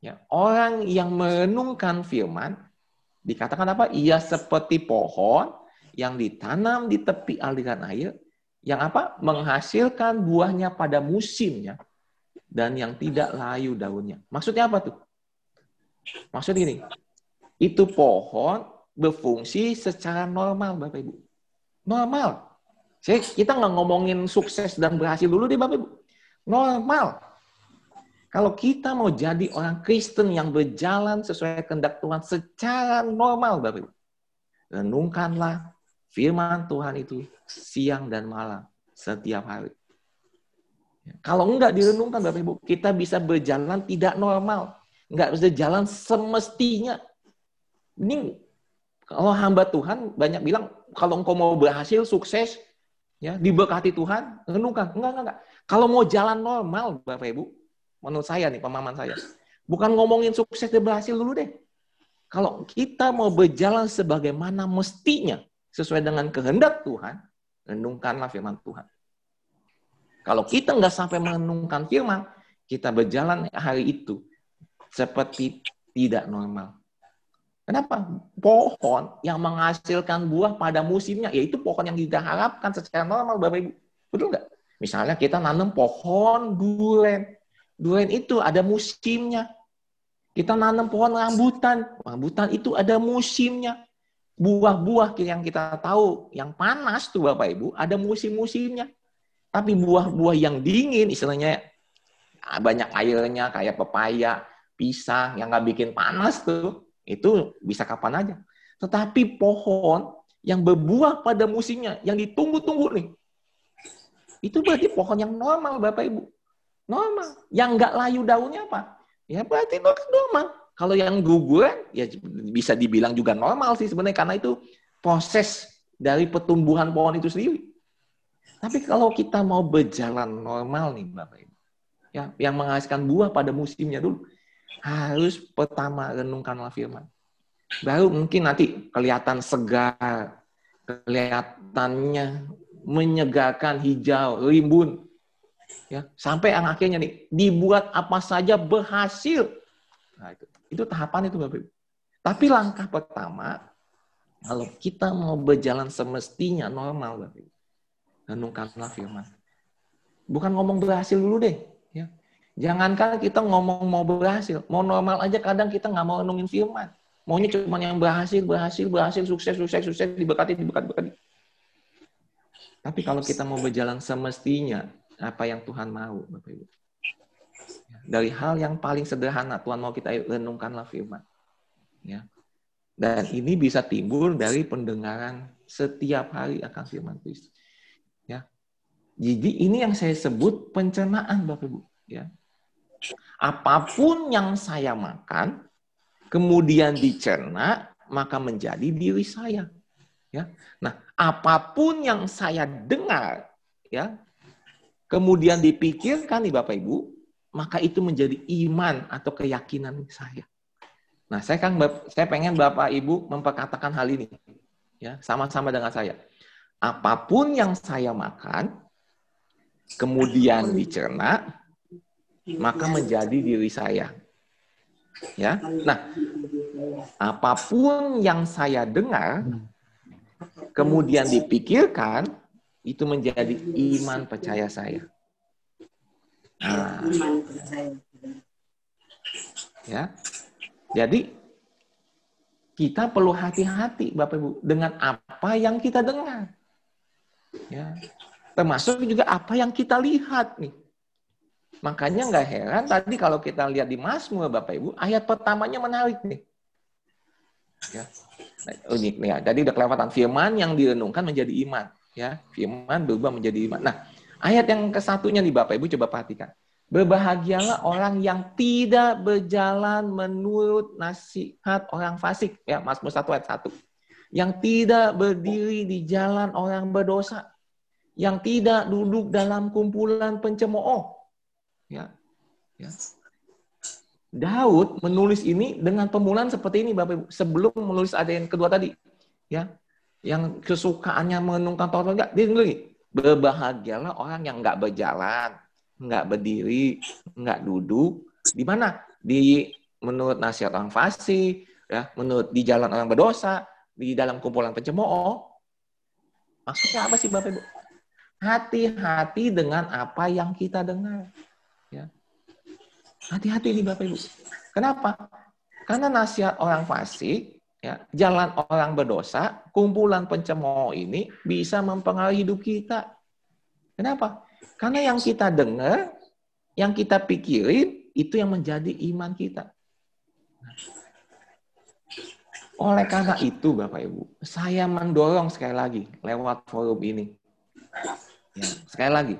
ya orang yang merenungkan firman dikatakan apa? Ia seperti pohon yang ditanam di tepi aliran air yang apa? menghasilkan buahnya pada musimnya dan yang tidak layu daunnya. Maksudnya apa tuh? Maksud ini, itu pohon berfungsi secara normal Bapak Ibu. Normal. Saya, kita nggak ngomongin sukses dan berhasil dulu deh Bapak Ibu. Normal. Kalau kita mau jadi orang Kristen yang berjalan sesuai kehendak Tuhan secara normal, Bapak Ibu. Renungkanlah firman Tuhan itu siang dan malam, setiap hari. Kalau enggak direnungkan, Bapak Ibu, kita bisa berjalan tidak normal. Enggak bisa jalan semestinya. Ini kalau hamba Tuhan banyak bilang, kalau engkau mau berhasil, sukses, ya diberkati Tuhan, renungkan. Enggak, enggak, enggak. Kalau mau jalan normal, Bapak Ibu, menurut saya nih, pemahaman saya. Bukan ngomongin sukses dan berhasil dulu deh. Kalau kita mau berjalan sebagaimana mestinya, sesuai dengan kehendak Tuhan, renungkanlah firman Tuhan. Kalau kita nggak sampai menenungkan firman, kita berjalan hari itu seperti tidak normal. Kenapa? Pohon yang menghasilkan buah pada musimnya, yaitu pohon yang kita harapkan secara normal, Bapak Ibu. Betul nggak? Misalnya kita nanam pohon duren. Durian itu ada musimnya. Kita nanam pohon rambutan. Rambutan itu ada musimnya. Buah-buah yang kita tahu, yang panas tuh Bapak Ibu, ada musim-musimnya. Tapi buah-buah yang dingin, istilahnya banyak airnya, kayak pepaya, pisang, yang nggak bikin panas tuh, itu bisa kapan aja. Tetapi pohon yang berbuah pada musimnya, yang ditunggu-tunggu nih, itu berarti pohon yang normal Bapak Ibu. Normal. Yang nggak layu daunnya apa? Ya berarti normal. Kalau yang guguran, ya bisa dibilang juga normal sih sebenarnya karena itu proses dari pertumbuhan pohon itu sendiri. Tapi kalau kita mau berjalan normal nih Bapak Ibu, ya, yang menghasilkan buah pada musimnya dulu, harus pertama renungkanlah firman. Baru mungkin nanti kelihatan segar, kelihatannya menyegarkan hijau, rimbun, Ya, sampai yang akhirnya nih dibuat apa saja berhasil. Nah, itu, itu tahapan itu Bapak. Tapi langkah pertama kalau kita mau berjalan semestinya normal Bapak Ibu. Renungkanlah firman. Bukan ngomong berhasil dulu deh, ya. Jangankan kita ngomong mau berhasil, mau normal aja kadang kita nggak mau renungin firman. Maunya cuma yang berhasil, berhasil, berhasil, sukses, sukses, sukses, diberkati, diberkati, diberkati. Tapi kalau kita mau berjalan semestinya, apa yang Tuhan mau, Bapak Ibu. Dari hal yang paling sederhana, Tuhan mau kita renungkanlah firman. Ya. Dan ini bisa timbul dari pendengaran setiap hari akan firman Kristus. Ya. Jadi ini yang saya sebut pencernaan Bapak Ibu. Ya. Apa pun yang saya makan, kemudian dicerna, maka menjadi diri saya. Ya. Nah, apa pun yang saya dengar, ya, kemudian dipikirkan nih Bapak Ibu, maka itu menjadi iman atau keyakinan saya. Nah, saya kan saya pengen Bapak Ibu memperkatakan hal ini. Ya, sama-sama dengan saya. Apa pun yang saya makan kemudian dicerna maka menjadi diri saya. Ya. Nah, apa pun yang saya dengar kemudian dipikirkan itu menjadi iman percaya saya. Nah, ya, jadi kita perlu hati-hati, Bapak Ibu, dengan apa yang kita dengar. Ya, termasuk juga apa yang kita lihat nih. Makanya nggak heran tadi kalau kita lihat di Mazmur Bapak Ibu, ayat pertamanya menarik nih. Ya. Nah, unik ya. Jadi udah kelewatan firman yang direnungkan menjadi iman ya firman berubah menjadi iman. Nah, ayat yang kesatunya nih Bapak Ibu coba perhatikan. Berbahagialah orang yang tidak berjalan menurut nasihat orang fasik. Ya, Mazmur 1 ayat 1. Yang tidak berdiri di jalan orang berdosa. Yang tidak duduk dalam kumpulan pencemooh. Ya. Ya. Daud menulis ini dengan pemulaan seperti ini Bapak Ibu. Sebelum menulis ada yang kedua tadi. Ya yang kesukaannya menunggang Taurat enggak, dia lagi berbahagialah orang yang enggak berjalan nggak berdiri, nggak duduk. Di mana? Di menurut nasihat orang fasih, ya, menurut di jalan orang berdosa, di dalam kumpulan pencemooh. Maksudnya apa sih Bapak Ibu? Hati-hati dengan apa yang kita dengar. Hati-hati nih Bapak Ibu. Kenapa? Karena nasihat orang fasik, ya, jalan orang berdosa, kumpulan pencemooh ini bisa mempengaruhi hidup kita. Kenapa? Karena yang kita dengar, yang kita pikirin, itu yang menjadi iman kita. Oleh karena itu, Bapak Ibu, saya mendorong sekali lagi lewat forum ini. Ya, sekali lagi,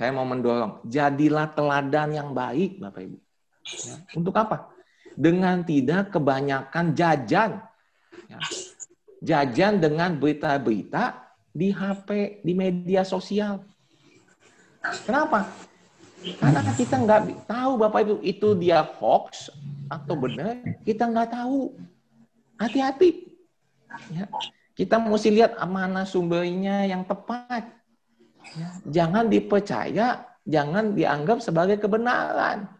saya mau mendorong, jadilah teladan yang baik, Bapak Ibu. Ya, untuk apa? Dengan tidak kebanyakan jajan. Ya, jajan dengan berita-berita di HP, di media sosial. Kenapa? Karena kita nggak tahu Bapak Ibu itu dia hoax atau benar, kita nggak tahu. Hati-hati. Ya. Kita mesti lihat mana sumbernya yang tepat. Ya. Jangan dipercaya, jangan dianggap sebagai kebenaran.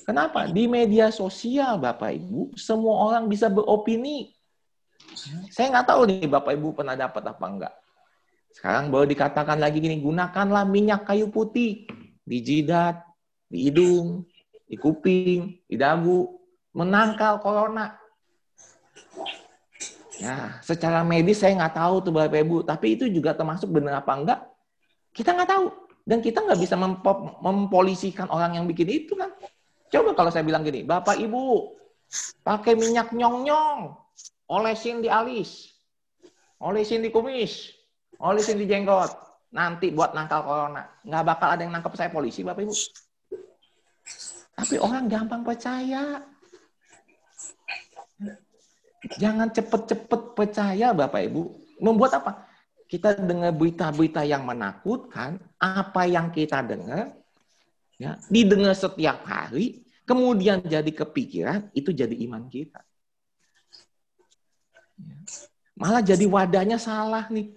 Kenapa? Di media sosial, Bapak Ibu, semua orang bisa beropini. Ya. Saya nggak tahu nih Bapak Ibu pernah dapat apa enggak. Sekarang baru dikatakan lagi gini, gunakanlah minyak kayu putih di jidat, di hidung, di kuping, di dagu, menangkal corona. Ya, secara medis saya nggak tahu tuh Bapak Ibu, tapi itu juga termasuk benar apa enggak? Kita nggak tahu. Dan kita nggak bisa mempolisikan orang yang bikin itu kan. Coba kalau saya bilang gini, Bapak Ibu, pakai minyak nyong-nyong, olesin di alis, olesin di kumis, olesin di jenggot, nanti buat nangkal corona. Nggak bakal ada yang nangkep saya polisi, Bapak Ibu. Tapi orang gampang percaya. Jangan cepet-cepet percaya Bapak Ibu. Membuat apa? Kita dengar berita-berita yang menakutkan, apa yang kita dengar, ya, didengar setiap hari, kemudian jadi kepikiran, itu jadi iman kita. Malah jadi wadahnya salah nih.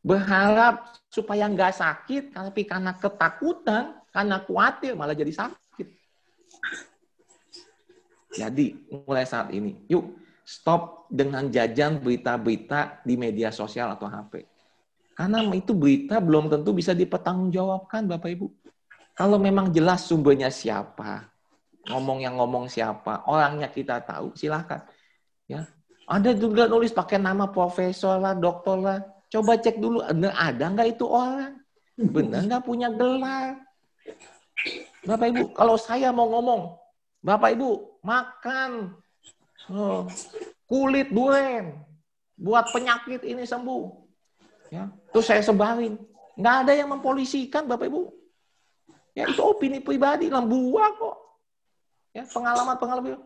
Berharap supaya nggak sakit, tapi karena ketakutan, karena khawatir, malah jadi sakit. Jadi mulai saat ini, yuk stop dengan jajan berita-berita di media sosial atau HP. Karena itu berita belum tentu bisa dipertanggungjawabkan Bapak Ibu. Kalau memang jelas sumbernya siapa, ngomong yang ngomong siapa, orangnya kita tahu, silahkan. Ya, ada juga nulis pakai nama profesor lah, dokter lah. Coba cek dulu, ada nggak itu orang? Benar nggak punya gelar? Bapak Ibu, kalau saya mau ngomong, Bapak Ibu, makan oh, kulit durian buat penyakit ini sembuh. Ya, terus saya sebarin. Nggak ada yang mempolisikan Bapak Ibu. Ya, itu opini pribadi, lembuah kok. Ya, pengalaman-pengalaman.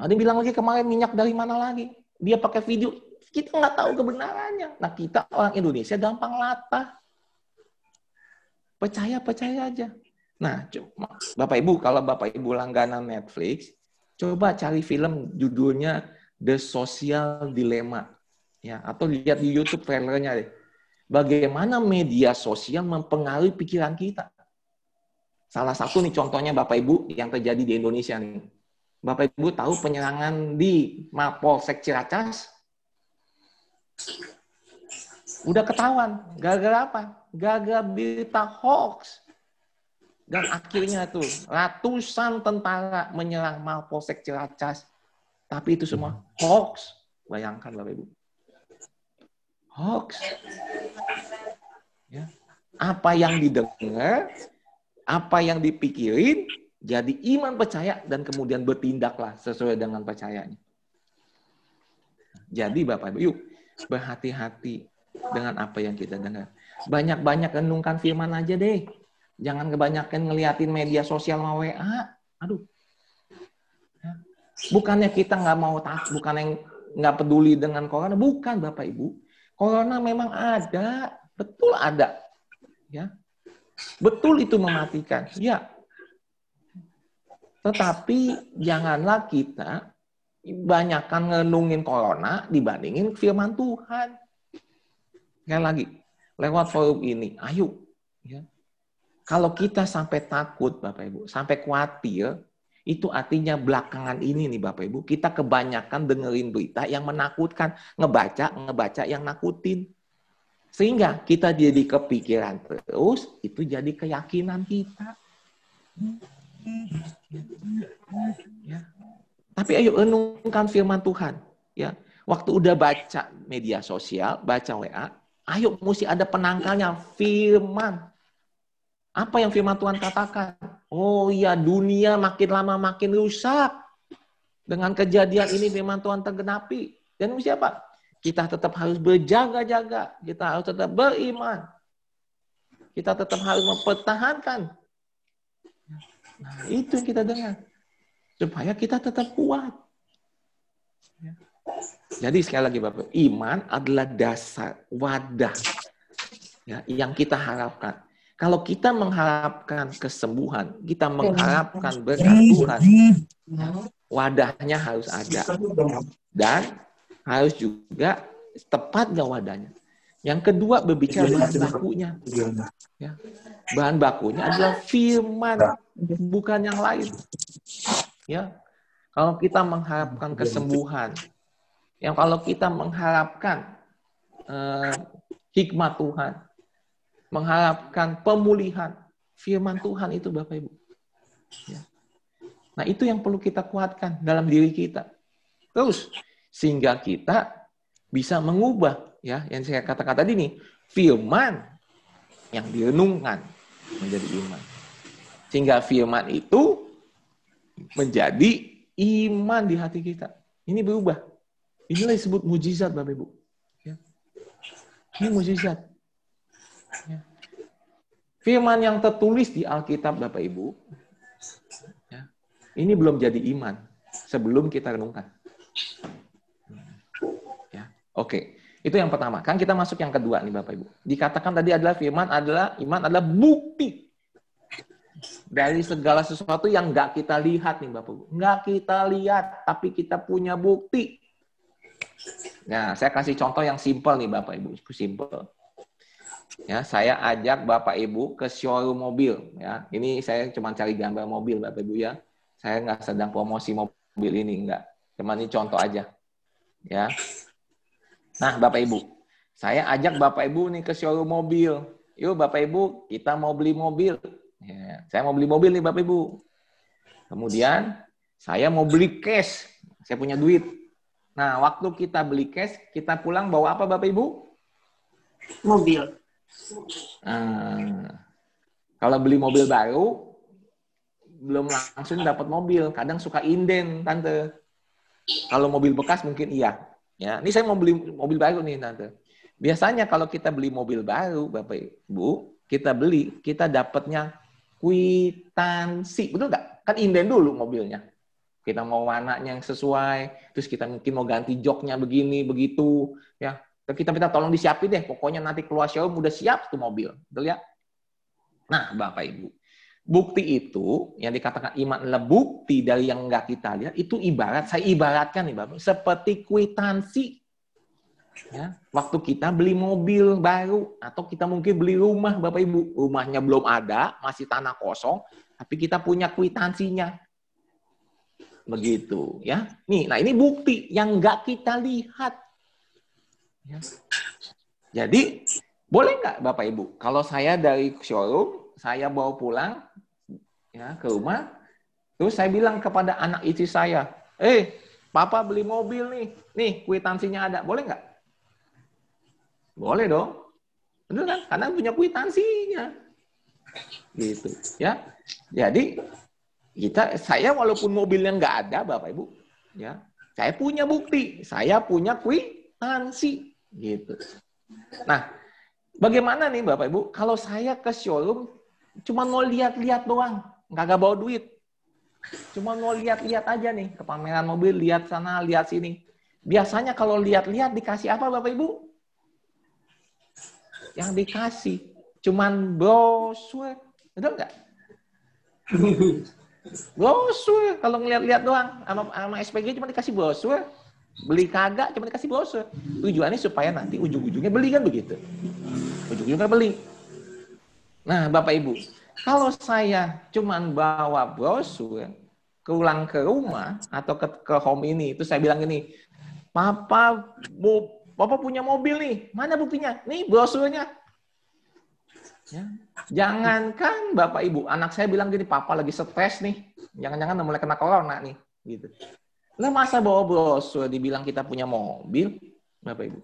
Yang bilang lagi kemarin minyak dari mana lagi. Dia pakai video. Kita nggak tahu kebenarannya. Nah, kita orang Indonesia gampang latah. Percaya, percaya aja. Nah, cuma, Bapak Ibu, kalau Bapak Ibu langganan Netflix, coba cari film judulnya The Social Dilemma. Ya, atau lihat di YouTube trailernya deh. Bagaimana media sosial mempengaruhi pikiran kita. Salah satu nih contohnya Bapak Ibu yang terjadi di Indonesia nih. Bapak Ibu tahu penyerangan di Mapolsek Ciracas? Udah ketahuan. Gara-gara apa? Gara-gara berita hoax. Dan akhirnya tuh ratusan tentara menyerang Mapolsek Ciracas. Tapi itu semua hoax. Bayangkan Bapak Ibu. Hoax. Ya. Apa yang didengar, apa yang dipikirin, jadi iman percaya dan kemudian bertindaklah sesuai dengan percayanya. Jadi Bapak Ibu, yuk berhati-hati dengan apa yang kita dengar. Banyak-banyak renungkan firman aja deh. Jangan kebanyakan ngeliatin media sosial sama WA. Aduh. Bukannya kita nggak mau tak, bukan yang nggak peduli dengan corona, bukan Bapak Ibu. Corona memang ada, betul ada. Ya. Betul itu mematikan. Ya. Tetapi janganlah kita banyakkan ngenungin corona dibandingin firman Tuhan. Sekali lagi, lewat forum ini, ayo ya, Kalau kita sampai takut, Bapak Ibu, sampai khawatir, itu artinya belakangan ini nih Bapak Ibu, kita kebanyakan dengerin berita yang menakutkan, ngebaca, ngebaca yang nakutin. Sehingga kita jadi kepikiran terus, itu jadi keyakinan kita. Ya. Tapi ayo renungkan firman Tuhan. Ya, waktu udah baca media sosial, baca WA, ayo mesti ada penangkalnya firman. Apa yang firman Tuhan katakan? Oh iya, dunia makin lama makin rusak. Dengan kejadian ini firman Tuhan tergenapi. Dan mesti apa? Kita tetap harus berjaga-jaga. Kita harus tetap beriman. Kita tetap harus mempertahankan. Nah, itu yang kita dengar. Supaya kita tetap kuat. Jadi sekali lagi Bapak, iman adalah dasar, wadah ya, yang kita harapkan. Kalau kita mengharapkan kesembuhan, kita mengharapkan berkat Tuhan, wadahnya harus ada. Dan harus juga tepat nggak wadahnya. Yang kedua berbicara bahan bakunya. Ya. Bahan bakunya adalah firman, bukan yang lain. Ya. Kalau kita mengharapkan kesembuhan, yang kalau kita mengharapkan uh, hikmat Tuhan, mengharapkan pemulihan firman Tuhan itu Bapak Ibu. Ya. Nah itu yang perlu kita kuatkan dalam diri kita. Terus sehingga kita bisa mengubah ya yang saya katakan tadi nih firman yang direnungkan menjadi iman. Sehingga firman itu menjadi iman di hati kita. Ini berubah. Inilah disebut mujizat Bapak Ibu. Ya. Ini mujizat. Ya. Firman yang tertulis di Alkitab, Bapak Ibu, ya, ini belum jadi iman sebelum kita renungkan. Oke, itu yang pertama. Kan kita masuk yang kedua nih Bapak Ibu. Dikatakan tadi adalah firman adalah iman adalah bukti dari segala sesuatu yang nggak kita lihat nih Bapak Ibu. Nggak kita lihat, tapi kita punya bukti. Nah, saya kasih contoh yang simpel nih Bapak Ibu, simpel. Ya, saya ajak Bapak Ibu ke showroom mobil. Ya, ini saya cuma cari gambar mobil Bapak Ibu ya. Saya nggak sedang promosi mobil ini enggak. Cuma ini contoh aja. Ya. Nah, Bapak Ibu, saya ajak Bapak Ibu nih ke showroom mobil. Yuk Bapak Ibu, kita mau beli mobil. Ya, saya mau beli mobil nih Bapak Ibu. Kemudian saya mau beli cash. Saya punya duit. Nah, waktu kita beli cash, kita pulang bawa apa Bapak Ibu? Mobil. Nah, kalau beli mobil baru, belum langsung dapat mobil. Kadang suka inden, tante. Kalau mobil bekas mungkin iya. Ya, ini saya mau beli mobil baru nih, tante. Biasanya kalau kita beli mobil baru, bapak ibu, kita beli, kita dapatnya kwitansi, betul nggak? Kan inden dulu mobilnya. Kita mau warnanya yang sesuai, terus kita mungkin mau ganti joknya begini, begitu, ya kita minta tolong disiapin deh, pokoknya nanti keluar showroom udah siap tuh mobil. Betul ya? Nah, Bapak Ibu, bukti itu yang dikatakan iman adalah bukti dari yang enggak kita lihat, itu ibarat, saya ibaratkan nih Bapak, seperti kwitansi. Ya, waktu kita beli mobil baru, atau kita mungkin beli rumah Bapak Ibu, rumahnya belum ada, masih tanah kosong, tapi kita punya kwitansinya. Begitu ya. Nih, nah ini bukti yang enggak kita lihat Ya. Jadi boleh nggak Bapak Ibu, kalau saya dari showroom, saya bawa pulang ya ke rumah, terus saya bilang kepada anak istri saya, eh, Papa beli mobil nih, nih kwitansinya ada, boleh nggak? Boleh dong, benar kan? Karena punya kwitansinya, gitu ya. Jadi kita, saya walaupun mobilnya nggak ada, Bapak Ibu, ya, saya punya bukti, saya punya kwitansi. Gitu. Nah, bagaimana nih Bapak Ibu? Kalau saya ke showroom cuma mau lihat-lihat doang, nggak bawa duit. Cuma mau lihat-lihat aja nih ke pameran mobil, lihat sana, lihat sini. Biasanya kalau lihat-lihat dikasih apa Bapak Ibu? Yang dikasih cuman brosur, betul nggak? brosur kalau ngeliat-lihat doang sama, sama SPG cuma dikasih brosur Beli kagak cuma dikasih brosur. Tujuannya supaya nanti ujung-ujungnya beli kan begitu. Ujung-ujungnya beli. Nah, Bapak Ibu, Kalau saya cuman bawa brosur pulang ke rumah atau ke, ke home ini, itu saya bilang gini, Papa, bu, Papa punya mobil nih, mana buktinya? Nih brosurnya. Ya. Jangankan Bapak Ibu, anak saya bilang gini, Papa lagi stres nih, jangan-jangan mulai kena corona nih, gitu. Lah masa bawa brosur dibilang kita punya mobil, Bapak Ibu?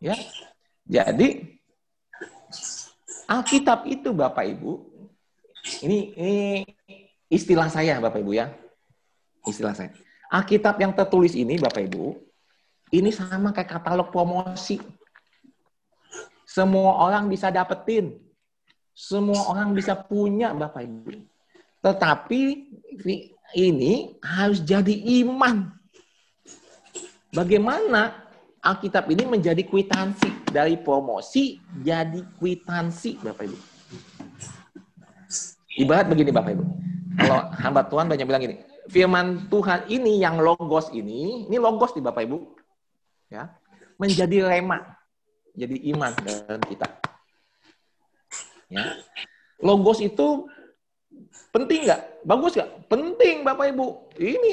Ya. Jadi Alkitab itu Bapak Ibu ini, ini istilah saya, Bapak Ibu ya. Istilah saya. Alkitab yang tertulis ini, Bapak Ibu, ini sama kayak katalog promosi. Semua orang bisa dapetin. Semua orang bisa punya, Bapak Ibu. Tetapi ini harus jadi iman. Bagaimana Alkitab ini menjadi kwitansi dari promosi jadi kwitansi, Bapak Ibu. Ibarat begini Bapak Ibu. Kalau hamba Tuhan banyak bilang gini, firman Tuhan ini yang logos ini, ini logos di Bapak Ibu. Ya. Menjadi rema. Jadi iman dalam kita. Ya. Logos itu penting nggak? Bagus nggak? Penting Bapak Ibu. Ini.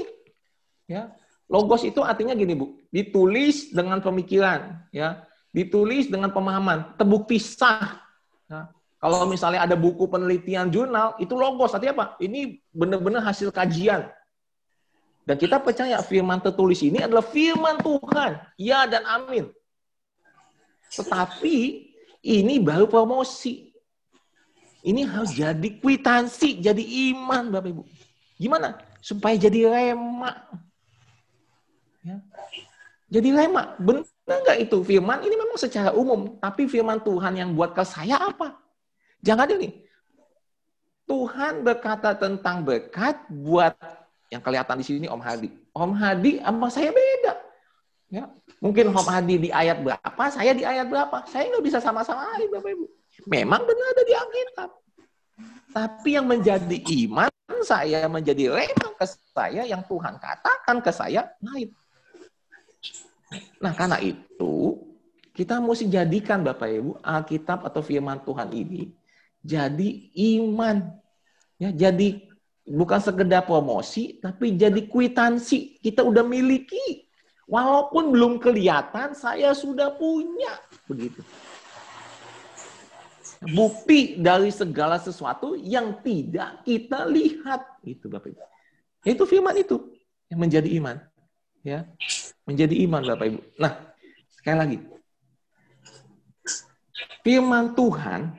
Ya. Logos itu artinya gini Bu, ditulis dengan pemikiran, ya, ditulis dengan pemahaman, terbukti sah. Ya. Kalau misalnya ada buku penelitian jurnal, itu logos. Artinya apa? Ini benar-benar hasil kajian. Dan kita percaya firman tertulis ini adalah firman Tuhan. Ya dan amin. Tetapi ini baru promosi. Ini harus jadi kwitansi, jadi iman Bapak Ibu. Gimana? Supaya jadi rema. Ya. Jadi rema. Benar nggak itu firman? Ini memang secara umum. Tapi firman Tuhan yang buat ke saya apa? Jangan ini. Tuhan berkata tentang berkat buat yang kelihatan di sini Om Hadi. Om Hadi sama saya beda. Ya. Mungkin Om Hadi di ayat berapa, saya di ayat berapa. Saya nggak bisa sama-sama Bapak Ibu. Memang benar ada di Alkitab. Tapi yang menjadi iman saya, menjadi rema ke saya, yang Tuhan katakan ke saya, lain. Nah, karena itu, kita mesti jadikan Bapak Ibu Alkitab atau firman Tuhan ini jadi iman. Ya, jadi bukan sekedar promosi, tapi jadi kwitansi. Kita udah miliki. Walaupun belum kelihatan, saya sudah punya. Begitu. Bukti dari segala sesuatu yang tidak kita lihat. Itu Bapak Ibu. Itu firman itu yang menjadi iman. Ya, menjadi iman Bapak Ibu. Nah, sekali lagi. Firman Tuhan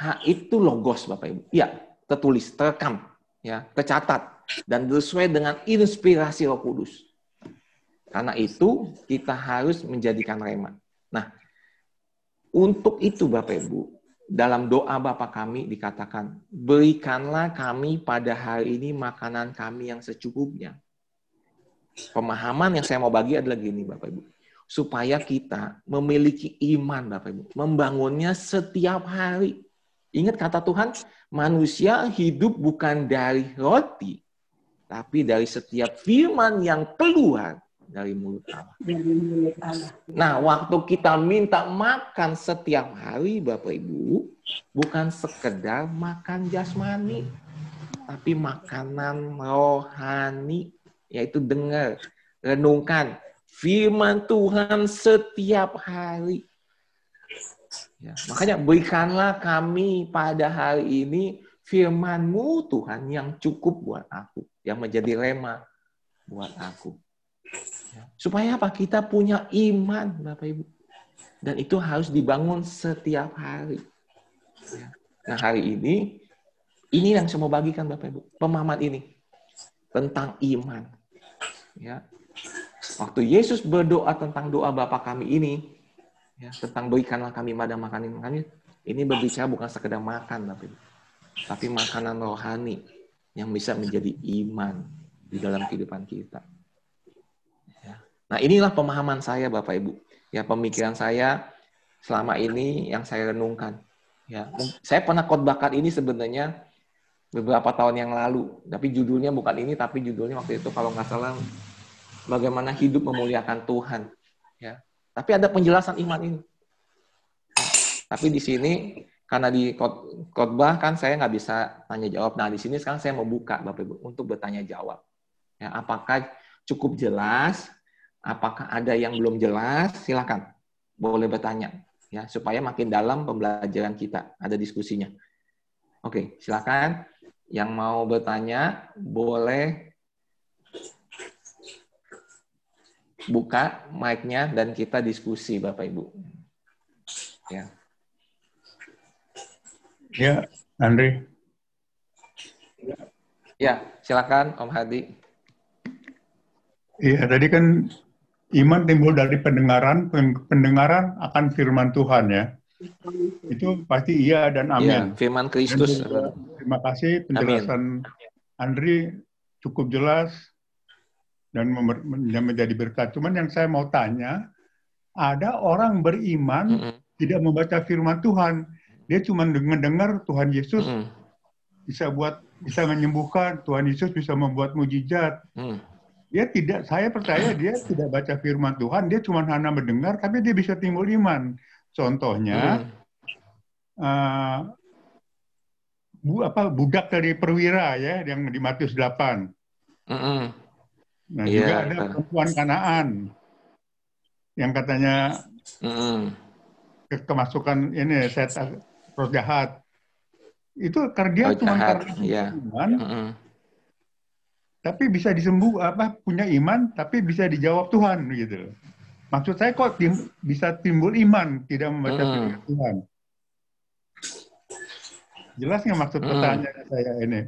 H itu logos Bapak Ibu. Ya, tertulis, terekam, ya, tercatat dan sesuai dengan inspirasi Roh Kudus. Karena itu kita harus menjadikan rema. Nah, untuk itu Bapak Ibu, dalam doa Bapak kami dikatakan, berikanlah kami pada hari ini makanan kami yang secukupnya. Pemahaman yang saya mau bagi adalah gini Bapak Ibu. Supaya kita memiliki iman Bapak Ibu. Membangunnya setiap hari Ingat kata Tuhan, manusia hidup bukan dari roti, tapi dari setiap firman yang keluar dari mulut Allah. Nah, waktu kita minta makan setiap hari, Bapak Ibu, bukan sekedar makan jasmani, tapi makanan rohani, yaitu dengar, renungkan firman Tuhan setiap hari. Ya, makanya berikanlah kami pada hari ini firman-Mu Tuhan yang cukup buat aku, yang menjadi rema buat aku. Ya, supaya apa? Kita punya iman, Bapak Ibu. Dan itu harus dibangun setiap hari. Ya. Nah hari ini, ini yang saya mau bagikan Bapak Ibu. Pemahaman ini. Tentang iman. Ya. Waktu Yesus berdoa tentang doa Bapa kami ini, ya, tentang berikanlah kami pada makanan kami ini berbicara bukan sekedar makan tapi tapi makanan rohani yang bisa menjadi iman di dalam kehidupan kita. Ya. Nah inilah pemahaman saya Bapak Ibu. Ya pemikiran saya selama ini yang saya renungkan. Ya, saya pernah khotbahkan ini sebenarnya beberapa tahun yang lalu, tapi judulnya bukan ini, tapi judulnya waktu itu kalau nggak salah bagaimana hidup memuliakan Tuhan. Ya, tapi ada penjelasan iman ini. Tapi di sini karena di khotbah kan saya nggak bisa tanya jawab. Nah di sini sekarang saya mau buka Bapak Ibu untuk bertanya jawab. Ya, apakah cukup jelas? Apakah ada yang belum jelas? Silakan, boleh bertanya ya supaya makin dalam pembelajaran kita ada diskusinya. Oke, silakan. Yang mau bertanya boleh buka mic-nya dan kita diskusi Bapak Ibu. Ya. Ya, Andri. Ya, silakan Om Hadi. Iya, tadi kan iman timbul dari pendengaran, pendengaran akan firman Tuhan ya. Itu pasti iya dan amin. Ya, firman Kristus. terima kasih penjelasan amin. Andri cukup jelas dan menjadi berkat. Cuman yang saya mau tanya, ada orang beriman mm -hmm. tidak membaca firman Tuhan dia cuma dengar-dengar Tuhan Yesus mm. bisa buat bisa menyembuhkan, Tuhan Yesus bisa membuat mujizat. Mm. Dia tidak, saya percaya dia tidak baca firman Tuhan, dia cuma hanya mendengar, tapi dia bisa timbul iman. Contohnya, mm. uh, bu, apa budak dari perwira ya, yang di Matius 8. Mm -hmm. Nah yeah. juga ada perempuan Kanaan yang katanya mm kemasukan ini saya roh jahat. Itu karena dia cuma karena yeah. iman, mm -hmm. tapi bisa disembuh apa punya iman, tapi bisa dijawab Tuhan gitu. Maksud saya kok tim, bisa timbul iman tidak membaca mm -hmm. Tuhan. Jelas nggak maksud mm. pertanyaan saya ini,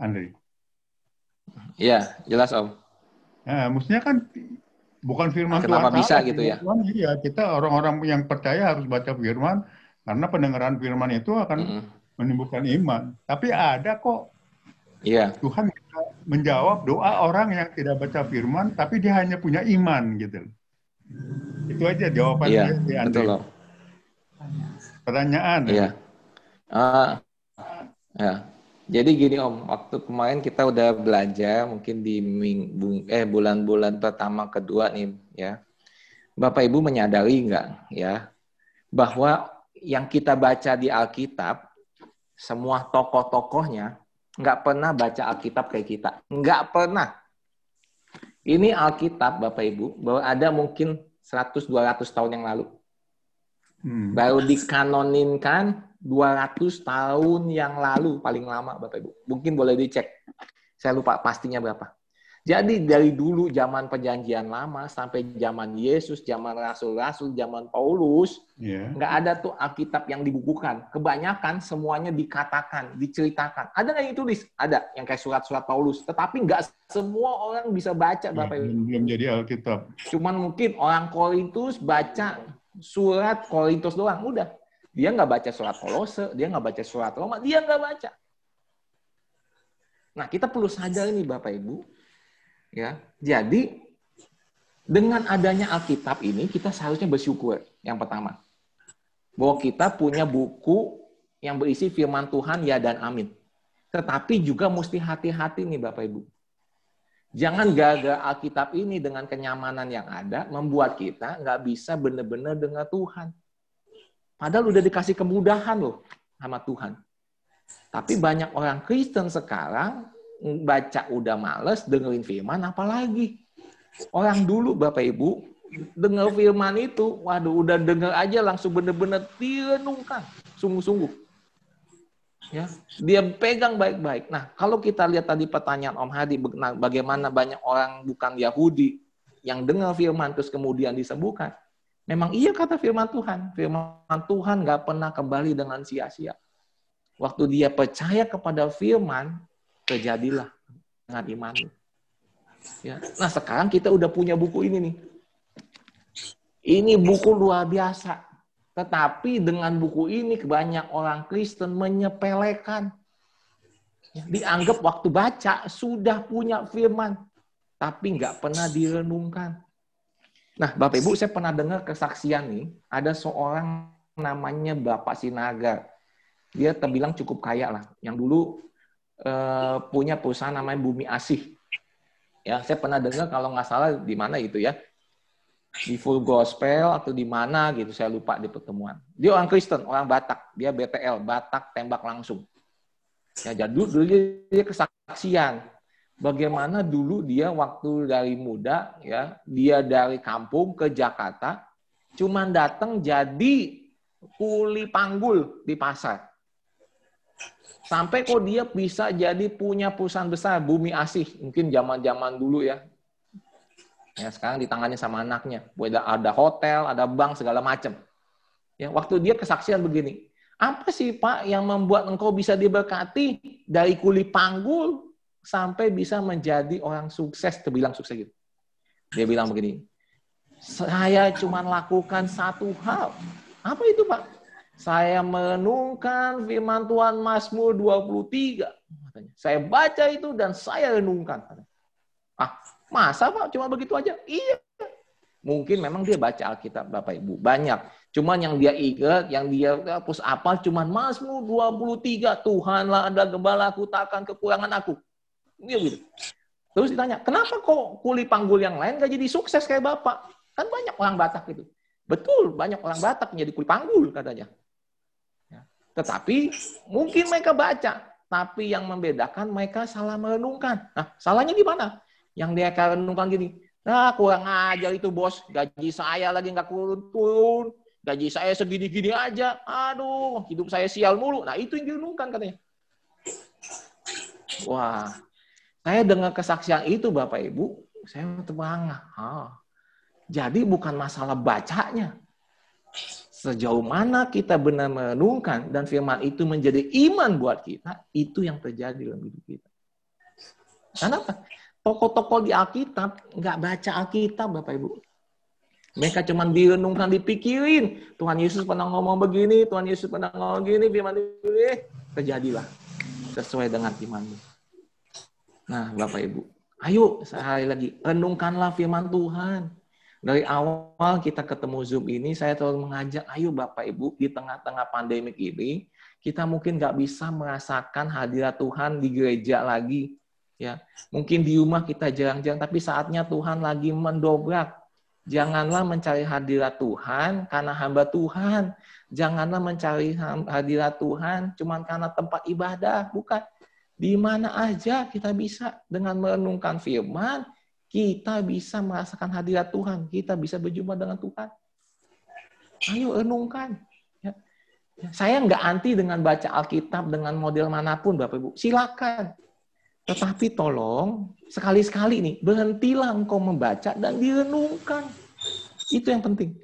Andri? Iya, jelas Om. Nah, maksudnya kan bukan firman Kenapa Tuhan. Kenapa bisa gitu ya? Tuhan, iya, kita orang-orang yang percaya harus baca firman, karena pendengaran firman itu akan mm -hmm. menimbulkan iman. Tapi ada kok yeah. Tuhan menjawab doa orang yang tidak baca firman, tapi dia hanya punya iman gitu. Itu aja jawabannya. Iya, betul. Pertanyaan. Iya. Uh, ya. Jadi gini Om, waktu kemarin kita udah belajar mungkin di minggu eh bulan-bulan pertama kedua nih ya. Bapak Ibu menyadari nggak ya bahwa yang kita baca di Alkitab, semua tokoh-tokohnya nggak pernah baca Alkitab kayak kita. Nggak pernah. Ini Alkitab, Bapak Ibu, bahwa ada mungkin 100-200 tahun yang lalu. Hmm. Baru dikanoninkan 200 tahun yang lalu paling lama, Bapak Ibu. Mungkin boleh dicek. Saya lupa pastinya berapa. Jadi dari dulu zaman perjanjian lama sampai zaman Yesus, zaman Rasul-Rasul, zaman Paulus, yeah. nggak ada tuh Alkitab yang dibukukan. Kebanyakan semuanya dikatakan, diceritakan. Ada nggak yang tulis? Ada, yang kayak surat-surat Paulus. Tetapi nggak semua orang bisa baca, iya, Bapak Ibu. Belum jadi Alkitab. Cuman mungkin orang Korintus baca surat Korintus doang, udah. Dia nggak baca surat Kolose, dia nggak baca surat Roma, dia nggak baca. Nah, kita perlu sadar ini Bapak Ibu, Ya, jadi dengan adanya Alkitab ini kita seharusnya bersyukur. Yang pertama, bahwa kita punya buku yang berisi firman Tuhan ya dan amin. Tetapi juga mesti hati-hati nih Bapak Ibu. Jangan gagal Alkitab ini dengan kenyamanan yang ada membuat kita nggak bisa benar-benar dengar Tuhan. Padahal udah dikasih kemudahan loh sama Tuhan. Tapi banyak orang Kristen sekarang baca udah males, dengerin firman apalagi. Orang dulu Bapak Ibu, dengar firman itu, waduh udah denger aja langsung bener-bener direnungkan, sungguh-sungguh. Ya, dia pegang baik-baik. Nah, kalau kita lihat tadi pertanyaan Om Hadi, nah, bagaimana banyak orang bukan Yahudi yang dengar firman terus kemudian disembuhkan. Memang iya kata firman Tuhan. Firman Tuhan nggak pernah kembali dengan sia-sia. Waktu dia percaya kepada firman, terjadilah dengan iman. Ya. Nah sekarang kita udah punya buku ini nih. Ini buku luar biasa. Tetapi dengan buku ini banyak orang Kristen menyepelekan. Ya, dianggap waktu baca sudah punya firman. Tapi nggak pernah direnungkan. Nah Bapak Ibu saya pernah dengar kesaksian nih. Ada seorang namanya Bapak Sinaga. Dia terbilang cukup kaya lah. Yang dulu Eh, punya perusahaan namanya Bumi Asih. Ya, saya pernah dengar kalau nggak salah di mana itu ya. di full gospel atau di mana gitu saya lupa di pertemuan dia orang Kristen orang Batak dia BTL Batak tembak langsung ya jadi dulu dia, dia kesaksian bagaimana dulu dia waktu dari muda ya dia dari kampung ke Jakarta cuman datang jadi kuli panggul di pasar sampai kok dia bisa jadi punya perusahaan besar bumi asih mungkin zaman zaman dulu ya Ya, sekarang ditangani sama anaknya. Ada, ada hotel, ada bank, segala macam. Ya, waktu dia kesaksian begini, apa sih Pak yang membuat engkau bisa diberkati dari kuli panggul sampai bisa menjadi orang sukses, terbilang sukses gitu. Dia bilang begini, saya cuma lakukan satu hal. Apa itu Pak? Saya menungkan firman Tuhan Mazmur 23. Saya baca itu dan saya renungkan. Ah, Masa Pak cuma begitu aja? Iya. Mungkin memang dia baca Alkitab Bapak Ibu. Banyak. Cuman yang dia ingat, yang dia hapus apa, cuman Mazmur 23. Tuhanlah ada gembala aku takkan kekurangan aku. Iya gitu. Terus ditanya, kenapa kok kuli panggul yang lain gak jadi sukses kayak Bapak? Kan banyak orang Batak itu. Betul, banyak orang Batak menjadi kuli panggul katanya. Ya. Tetapi mungkin mereka baca, tapi yang membedakan mereka salah merenungkan. Nah, salahnya di mana? Yang dia renungkan gini, nah kurang ajar itu bos, gaji saya lagi nggak turun-turun, gaji saya segini-gini aja, aduh hidup saya sial mulu. Nah itu yang direnungkan katanya. Wah, saya dengar kesaksian itu Bapak Ibu, saya terbangah. Ah, jadi bukan masalah bacanya. Sejauh mana kita benar merenungkan dan firman itu menjadi iman buat kita, itu yang terjadi dalam hidup kita. Kenapa? Tokoh-tokoh di Alkitab nggak baca Alkitab, Bapak Ibu. Mereka cuma direnungkan, dipikirin. Tuhan Yesus pernah ngomong begini, Tuhan Yesus pernah ngomong begini, firman ini terjadilah sesuai dengan imanmu. Nah, Bapak Ibu, ayo sekali lagi renungkanlah firman Tuhan. Dari awal kita ketemu Zoom ini, saya terus mengajak, ayo Bapak Ibu, di tengah-tengah pandemik ini, kita mungkin nggak bisa merasakan hadirat Tuhan di gereja lagi ya. Mungkin di rumah kita jarang-jarang tapi saatnya Tuhan lagi mendobrak. Janganlah mencari hadirat Tuhan karena hamba Tuhan. Janganlah mencari hadirat Tuhan cuma karena tempat ibadah bukan di mana aja kita bisa dengan merenungkan firman kita bisa merasakan hadirat Tuhan kita bisa berjumpa dengan Tuhan ayo renungkan ya. saya nggak anti dengan baca Alkitab dengan model mana pun Bapak Ibu silakan tetapi tolong, sekali-sekali nih, berhentilah engkau membaca dan direnungkan. Itu yang penting.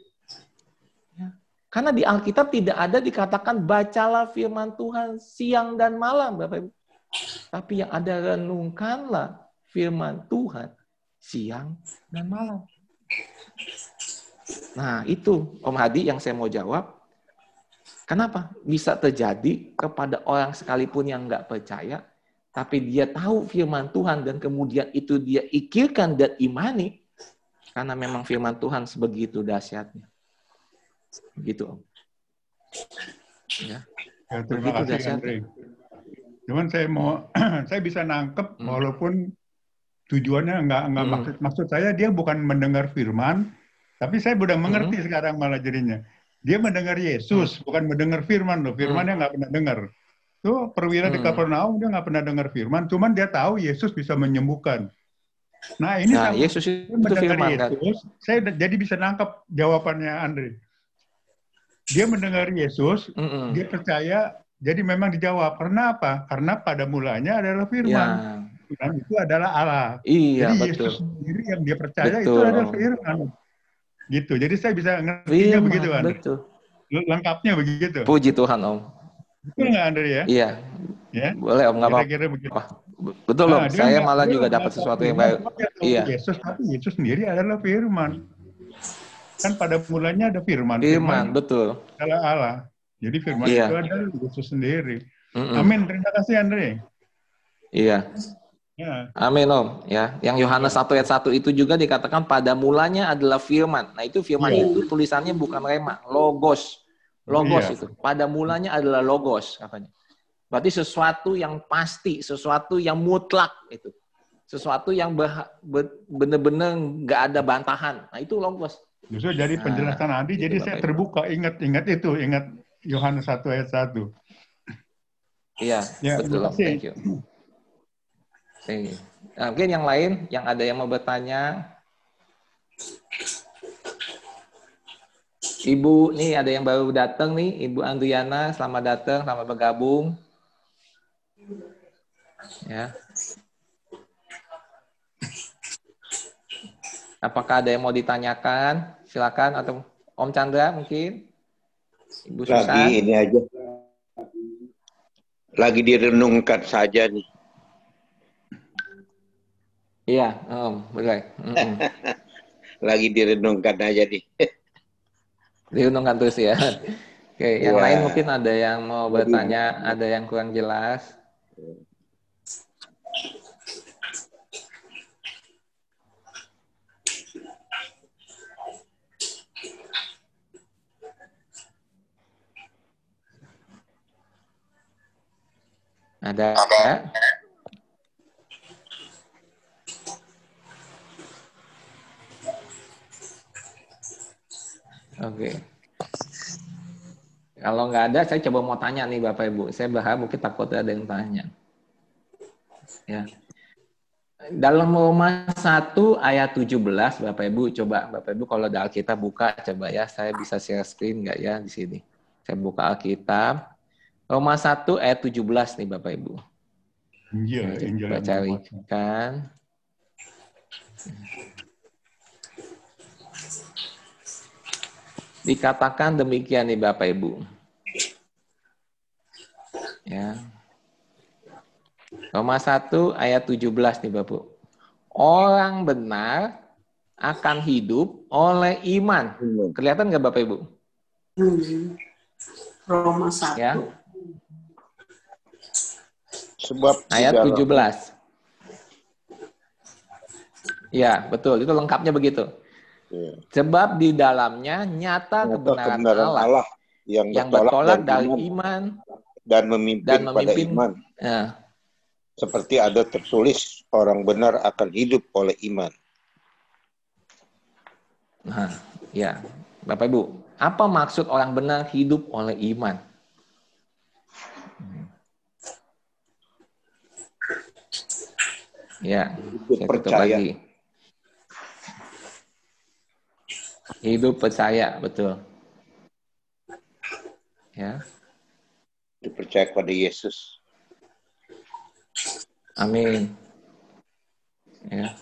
Ya. Karena di Alkitab tidak ada dikatakan bacalah firman Tuhan siang dan malam, Bapak Ibu. Tapi yang ada renungkanlah firman Tuhan siang dan malam. Nah, itu Om Hadi yang saya mau jawab. Kenapa bisa terjadi kepada orang sekalipun yang nggak percaya, tapi dia tahu firman Tuhan dan kemudian itu dia ikirkan dan imani karena memang firman Tuhan sebegitu dahsyatnya. Begitu, Om. Ya. ya terima begitu kasih, Andre. Cuman saya mau, saya bisa nangkep hmm. walaupun tujuannya nggak nggak hmm. maksud maksud saya dia bukan mendengar firman, tapi saya udah mengerti hmm. sekarang malah jadinya. Dia mendengar Yesus, hmm. bukan mendengar firman loh. Firmannya hmm. nggak pernah dengar. Tuh perwira hmm. di Kapernaum dia nggak pernah dengar firman, cuman dia tahu Yesus bisa menyembuhkan. Nah ini nah, Yesus itu firman Yesus, kan? saya jadi bisa nangkap jawabannya Andre. Dia mendengar Yesus, mm -mm. dia percaya, jadi memang dijawab. Karena apa? Karena pada mulanya adalah firman. Ya. Dan itu adalah Allah. Iya, jadi betul. Yesus sendiri yang dia percaya betul. itu adalah firman. Gitu. Jadi saya bisa ngertinya begitu, Andre. Betul. Lengkapnya begitu. Puji Tuhan, Om. Betul nggak Andre ya? Iya. Ya. Boleh Om nggak apa-apa. Betul nah, Om. Saya malah juga dapat sesuatu yang baik. Iya. Yesus tapi Yesus sendiri adalah Firman. Kan pada mulanya ada Firman. Firman, betul. Adalah Allah. Jadi Firman iya. itu adalah Yesus sendiri. Mm -mm. Amin. Terima kasih Andre. Iya. Ya. Amin Om. Ya, yang Yohanes 1 ayat 1 itu juga dikatakan pada mulanya adalah firman. Nah, itu firman ya. itu tulisannya bukan rema, logos. Logos iya. itu. Pada mulanya adalah logos katanya. Berarti sesuatu yang pasti, sesuatu yang mutlak itu. Sesuatu yang benar-benar nggak ada bantahan. Nah itu logos. Justru jadi nah, penjelasan nah, jadi saya terbuka, ingat ingat itu, ingat Yohanes 1 ayat 1. Iya, ya, betul. Thank you. Thank you. Nah, mungkin yang lain, yang ada yang mau bertanya. Ibu, nih ada yang baru datang nih, Ibu Andriana, selamat datang, selamat bergabung. Ya. Apakah ada yang mau ditanyakan? Silakan atau Om Chandra mungkin? Ibu Susan. Lagi ini aja. Lagi direnungkan saja nih. Iya, Om, boleh. Lagi direnungkan aja nih. direnungkan terus ya. Oke, yang ya. lain mungkin ada yang mau bertanya, ada yang kurang jelas. Ada? Ada. Oke. Kalau nggak ada, saya coba mau tanya nih Bapak Ibu. Saya berharap mungkin takut ada yang tanya. Ya. Dalam Roma 1 ayat 17, Bapak Ibu, coba Bapak Ibu kalau ada Alkitab buka, coba ya. Saya bisa share screen nggak ya di sini. Saya buka Alkitab. Roma 1 ayat 17 nih Bapak Ibu. Iya, Coba carikan. Dikatakan demikian nih Bapak Ibu. Ya. Roma 1 ayat 17 nih Bapak. Orang benar akan hidup oleh iman. Kelihatan nggak Bapak Ibu? Hmm. Roma 1. Ya. Sebab ayat 17. Ya, betul. Itu lengkapnya begitu. Ya. Sebab di dalamnya nyata, nyata kebenaran, kebenaran Allah, Allah yang, yang bertolak, dari iman dan memimpin, dan memimpin pada iman. Ya. Seperti ada tertulis orang benar akan hidup oleh iman. Nah, ya. Bapak Ibu, apa maksud orang benar hidup oleh iman? Ya, hidup percaya. Lagi. Hidup percaya, betul. Ya. Hidup percaya kepada Yesus. Amin. Ya.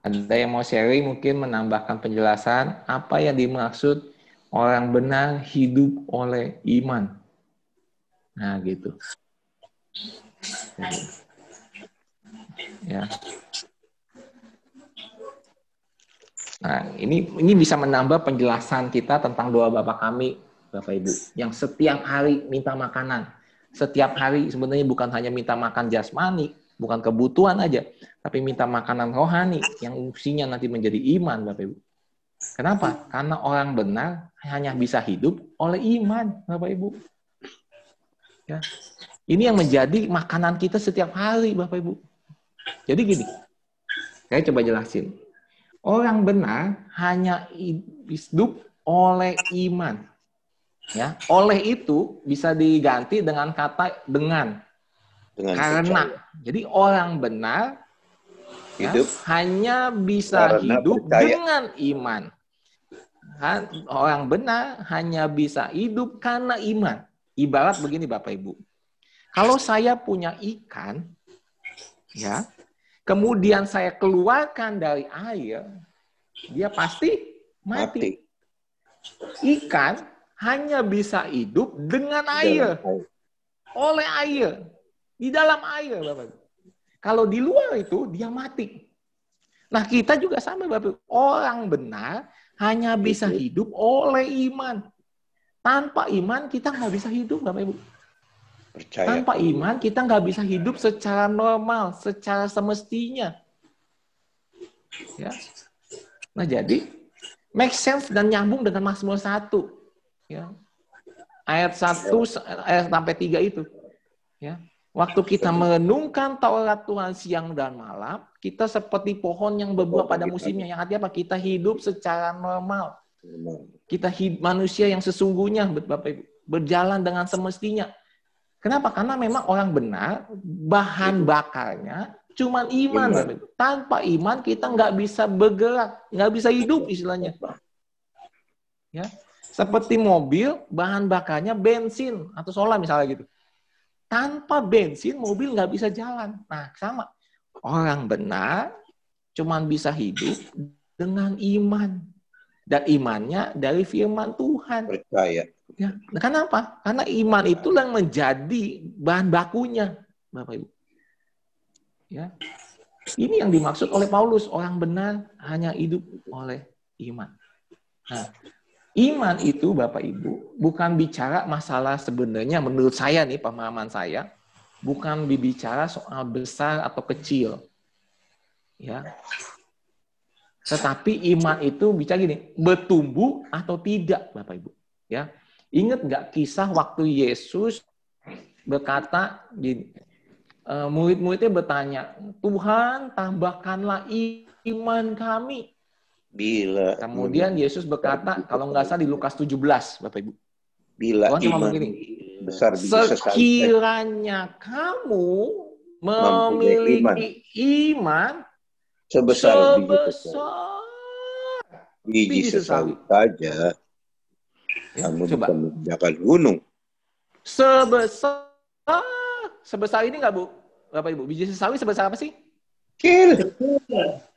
Ada yang mau sharing mungkin menambahkan penjelasan apa yang dimaksud orang benar hidup oleh iman. Nah, gitu. Ya. Nah, ini ini bisa menambah penjelasan kita tentang doa Bapak kami, Bapak Ibu, yang setiap hari minta makanan. Setiap hari sebenarnya bukan hanya minta makan jasmani, bukan kebutuhan aja, tapi minta makanan rohani yang fungsinya nanti menjadi iman, Bapak Ibu. Kenapa? Karena orang benar hanya bisa hidup oleh iman, Bapak Ibu. Ya. Ini yang menjadi makanan kita setiap hari, Bapak Ibu. Jadi gini, saya coba jelasin. Orang benar hanya hidup oleh iman. Ya, oleh itu bisa diganti dengan kata dengan. dengan Karena. Percaya. Jadi orang benar ya, hidup ya, hanya bisa hidup percaya. dengan iman. Orang benar hanya bisa hidup karena iman. Ibarat begini Bapak Ibu. Kalau saya punya ikan, ya, kemudian saya keluarkan dari air, dia pasti mati. mati. Ikan hanya bisa hidup dengan air. Oleh air. Di dalam air, Bapak. Kalau di luar itu, dia mati. Nah, kita juga sama, Bapak. Orang benar hanya bisa hidup oleh iman. Tanpa iman kita nggak bisa hidup, Bapak Ibu. Percaya. Tanpa iman kita nggak bisa hidup secara normal, secara semestinya. Ya. Nah jadi make sense dan nyambung dengan Mazmur 1. Ya. Ayat 1 ayat sampai 3 itu. Ya. Waktu kita merenungkan Taurat Tuhan siang dan malam, kita seperti pohon yang berbuah pada musimnya. Yang artinya apa? Kita hidup secara normal. Kita hidup manusia yang sesungguhnya, Bapak Ibu, berjalan dengan semestinya. Kenapa? Karena memang orang benar, bahan bakarnya cuma iman. Bapak Ibu. Tanpa iman kita nggak bisa bergerak, nggak bisa hidup istilahnya. Ya, seperti mobil, bahan bakarnya bensin atau solar misalnya gitu tanpa bensin mobil nggak bisa jalan. Nah, sama. Orang benar cuman bisa hidup dengan iman. Dan imannya dari firman Tuhan. Percaya. Ya, kenapa? Karena iman itulah yang menjadi bahan bakunya, Bapak Ibu. Ya. Ini yang dimaksud oleh Paulus, orang benar hanya hidup oleh iman. Nah, Iman itu Bapak Ibu bukan bicara masalah sebenarnya menurut saya nih pemahaman saya bukan berbicara soal besar atau kecil. Ya. Tetapi iman itu bicara gini, bertumbuh atau tidak Bapak Ibu. Ya. Ingat nggak kisah waktu Yesus berkata gini, eh, murid-muridnya bertanya, Tuhan tambahkanlah iman kami. Bila. Kemudian Yesus berkata, kalau nggak salah di Lukas 17, Bapak Ibu. Bila Tuhan cuma begini. Besar Sekiranya kamu memiliki iman, sebesar, sebesar biji sesawi saja, ya, kamu coba. bisa gunung. Sebesar sebesar ini nggak bu, Bapak Ibu? Biji sesawi sebesar apa sih? Kecil.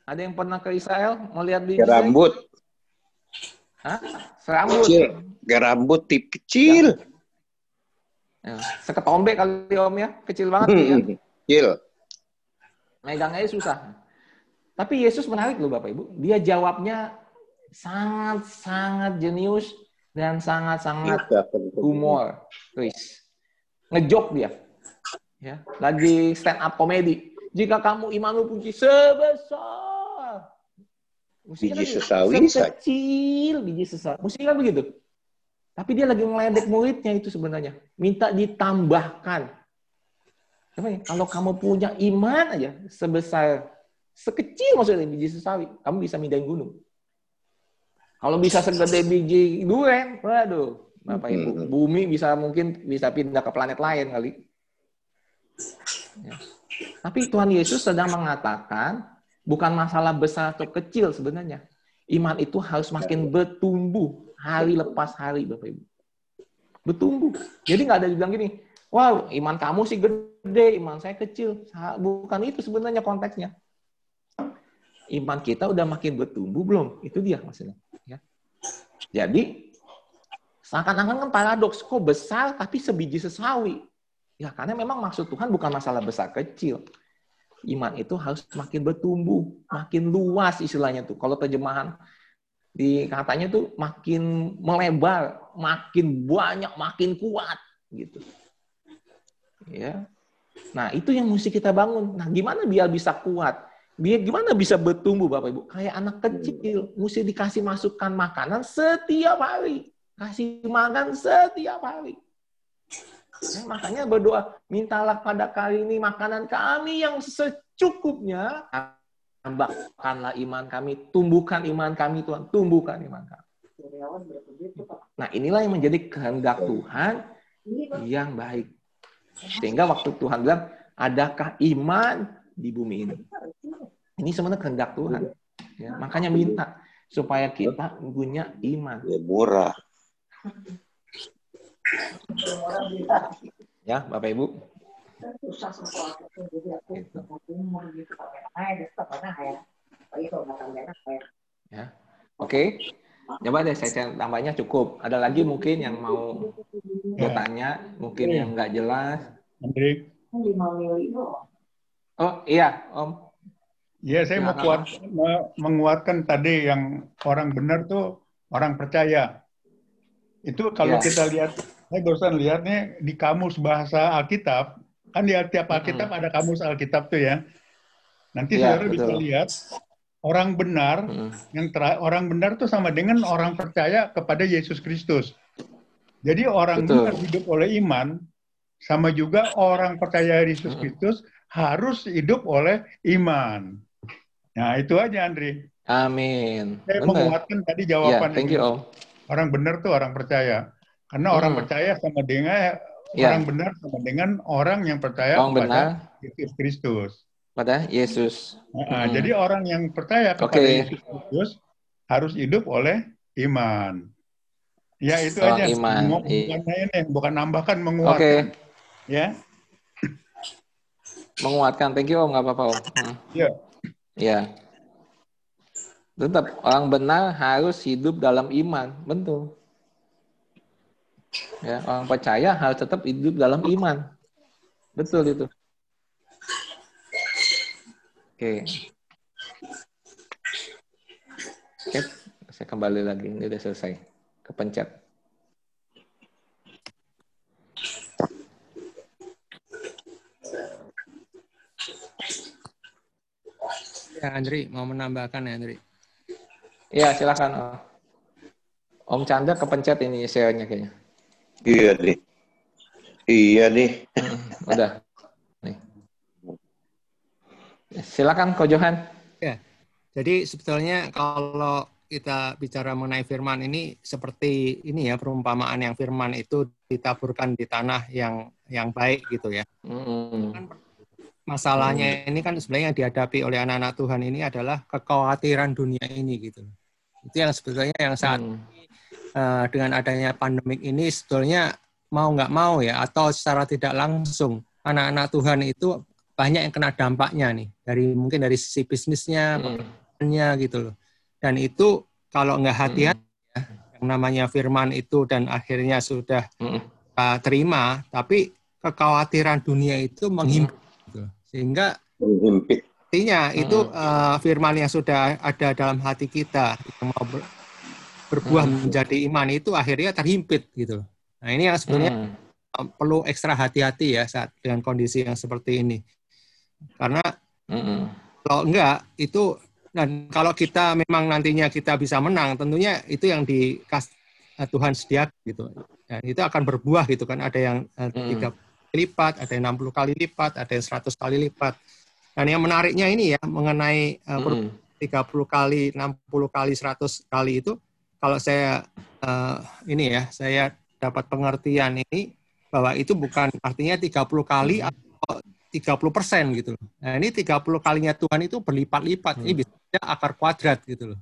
Ada yang pernah ke Israel mau lihat biji? Rambut. Hah? Serambut. Kecil. Rambut tip kecil. Ya. Seketombe kali om ya, kecil banget hmm, ya. Kecil. Megangnya susah. Tapi Yesus menarik loh Bapak Ibu. Dia jawabnya sangat-sangat jenius dan sangat-sangat humor. Chris. Ngejok dia. Ya, lagi stand up komedi. Jika kamu imanmu puji sebesar Musinya biji sesawi kecil biji sesawi. Musinya kan begitu. Tapi dia lagi meledek muridnya itu sebenarnya. Minta ditambahkan. Kalau kamu punya iman aja sebesar sekecil maksudnya biji sesawi, kamu bisa mindahin gunung. Kalau bisa segede biji durian, waduh, Bapak Ibu, hmm. bumi bisa mungkin bisa pindah ke planet lain kali. Ya. Tapi Tuhan Yesus sedang mengatakan Bukan masalah besar atau kecil sebenarnya. Iman itu harus makin bertumbuh hari lepas hari, Bapak Ibu. Bertumbuh. Jadi nggak ada dibilang gini, wow, iman kamu sih gede, iman saya kecil. Bukan itu sebenarnya konteksnya. Iman kita udah makin bertumbuh belum? Itu dia maksudnya. Ya. Jadi, seakan-akan kan paradoks, kok besar tapi sebiji sesawi. Ya karena memang maksud Tuhan bukan masalah besar kecil iman itu harus makin bertumbuh, makin luas istilahnya tuh. Kalau terjemahan di katanya tuh makin melebar, makin banyak, makin kuat gitu. Ya. Nah, itu yang mesti kita bangun. Nah, gimana biar bisa kuat? Biar gimana bisa bertumbuh Bapak Ibu? Kayak anak kecil, mesti dikasih masukkan makanan setiap hari. Kasih makan setiap hari. Nah, makanya berdoa, mintalah pada kali ini makanan kami yang secukupnya. Tambahkanlah iman kami, tumbuhkan iman kami Tuhan, tumbuhkan iman kami. Nah inilah yang menjadi kehendak Tuhan yang baik. Sehingga waktu Tuhan bilang, adakah iman di bumi ini? Ini sebenarnya kehendak Tuhan. Ya, makanya minta supaya kita punya iman. Ya, murah. Ya, Bapak Ibu. Ya. Oke. Coba deh saya tambahnya cukup. Ada lagi mungkin yang mau bertanya, mungkin yang nggak jelas. Andri. Oh iya, Om. Iya, saya mau kuat, menguatkan tadi yang orang benar tuh orang percaya. Itu kalau ya. kita lihat saya barusan lihat nih di kamus bahasa Alkitab, kan di tiap Alkitab hmm. ada kamus Alkitab tuh ya. Nanti ya, saudara bisa lihat orang benar hmm. yang ter orang benar tuh sama dengan orang percaya kepada Yesus Kristus. Jadi orang betul. benar hidup oleh iman sama juga orang percaya Yesus Kristus harus hidup oleh iman. Nah, itu aja Andri. Amin. Saya benar. menguatkan tadi jawaban yeah, thank you, Om. Orang benar tuh orang percaya. Karena hmm. orang percaya sama dengan yeah. orang benar sama dengan orang yang percaya orang kepada Yesus Kristus. Pada Yesus. Nah, hmm. Jadi orang yang percaya kepada okay. Yesus Kristus harus hidup oleh iman. Ya itu oh, aja. Iman. Bukan ini, bukan nambahkan menguatkan. Oke. Okay. Ya. Menguatkan. Thank you Om, nggak apa-apa Om. Hmm. Iya. Hmm. Ya. Tetap orang benar harus hidup dalam iman, betul. Ya, orang percaya harus tetap hidup dalam iman. Betul itu. Oke. Oke, saya kembali lagi. Ini udah selesai. Kepencet. Ya, Andri, mau menambahkan ya, Andri? Iya, silakan. Om Chandra kepencet ini share-nya kayaknya. Iya nih. Iya nih. Hmm, udah. Nih. Silakan Ko Johan. Ya. Jadi sebetulnya kalau kita bicara mengenai firman ini seperti ini ya perumpamaan yang firman itu ditaburkan di tanah yang yang baik gitu ya. Hmm. Kan masalahnya hmm. ini kan sebenarnya yang dihadapi oleh anak-anak Tuhan ini adalah kekhawatiran dunia ini gitu. Itu yang sebetulnya yang saat hmm. uh, dengan adanya pandemik ini sebetulnya mau nggak mau ya atau secara tidak langsung anak-anak Tuhan itu banyak yang kena dampaknya nih dari mungkin dari sisi bisnisnya, hmm. gitu loh. Dan itu kalau nggak hati-hati hmm. ya, yang namanya firman itu dan akhirnya sudah hmm. uh, terima, tapi kekhawatiran dunia itu menghimpit sehingga artinya itu uh, firman yang sudah ada dalam hati kita yang mau ber, berbuah hmm. menjadi iman itu akhirnya terhimpit gitu. Nah ini yang sebenarnya hmm. perlu ekstra hati-hati ya saat dengan kondisi yang seperti ini. Karena hmm. kalau enggak itu dan kalau kita memang nantinya kita bisa menang, tentunya itu yang di uh, Tuhan sediakan gitu. Dan itu akan berbuah gitu kan. Ada yang tiga hmm lipat, ada yang 60 kali lipat, ada yang 100 kali lipat. Dan yang menariknya ini ya mengenai uh, mm. 30 kali, 60 kali, 100 kali itu kalau saya uh, ini ya, saya dapat pengertian ini bahwa itu bukan artinya 30 kali mm. atau 30 persen gitu loh. Nah ini 30 kalinya Tuhan itu berlipat-lipat. Mm. Ini bisa akar kuadrat gitu loh.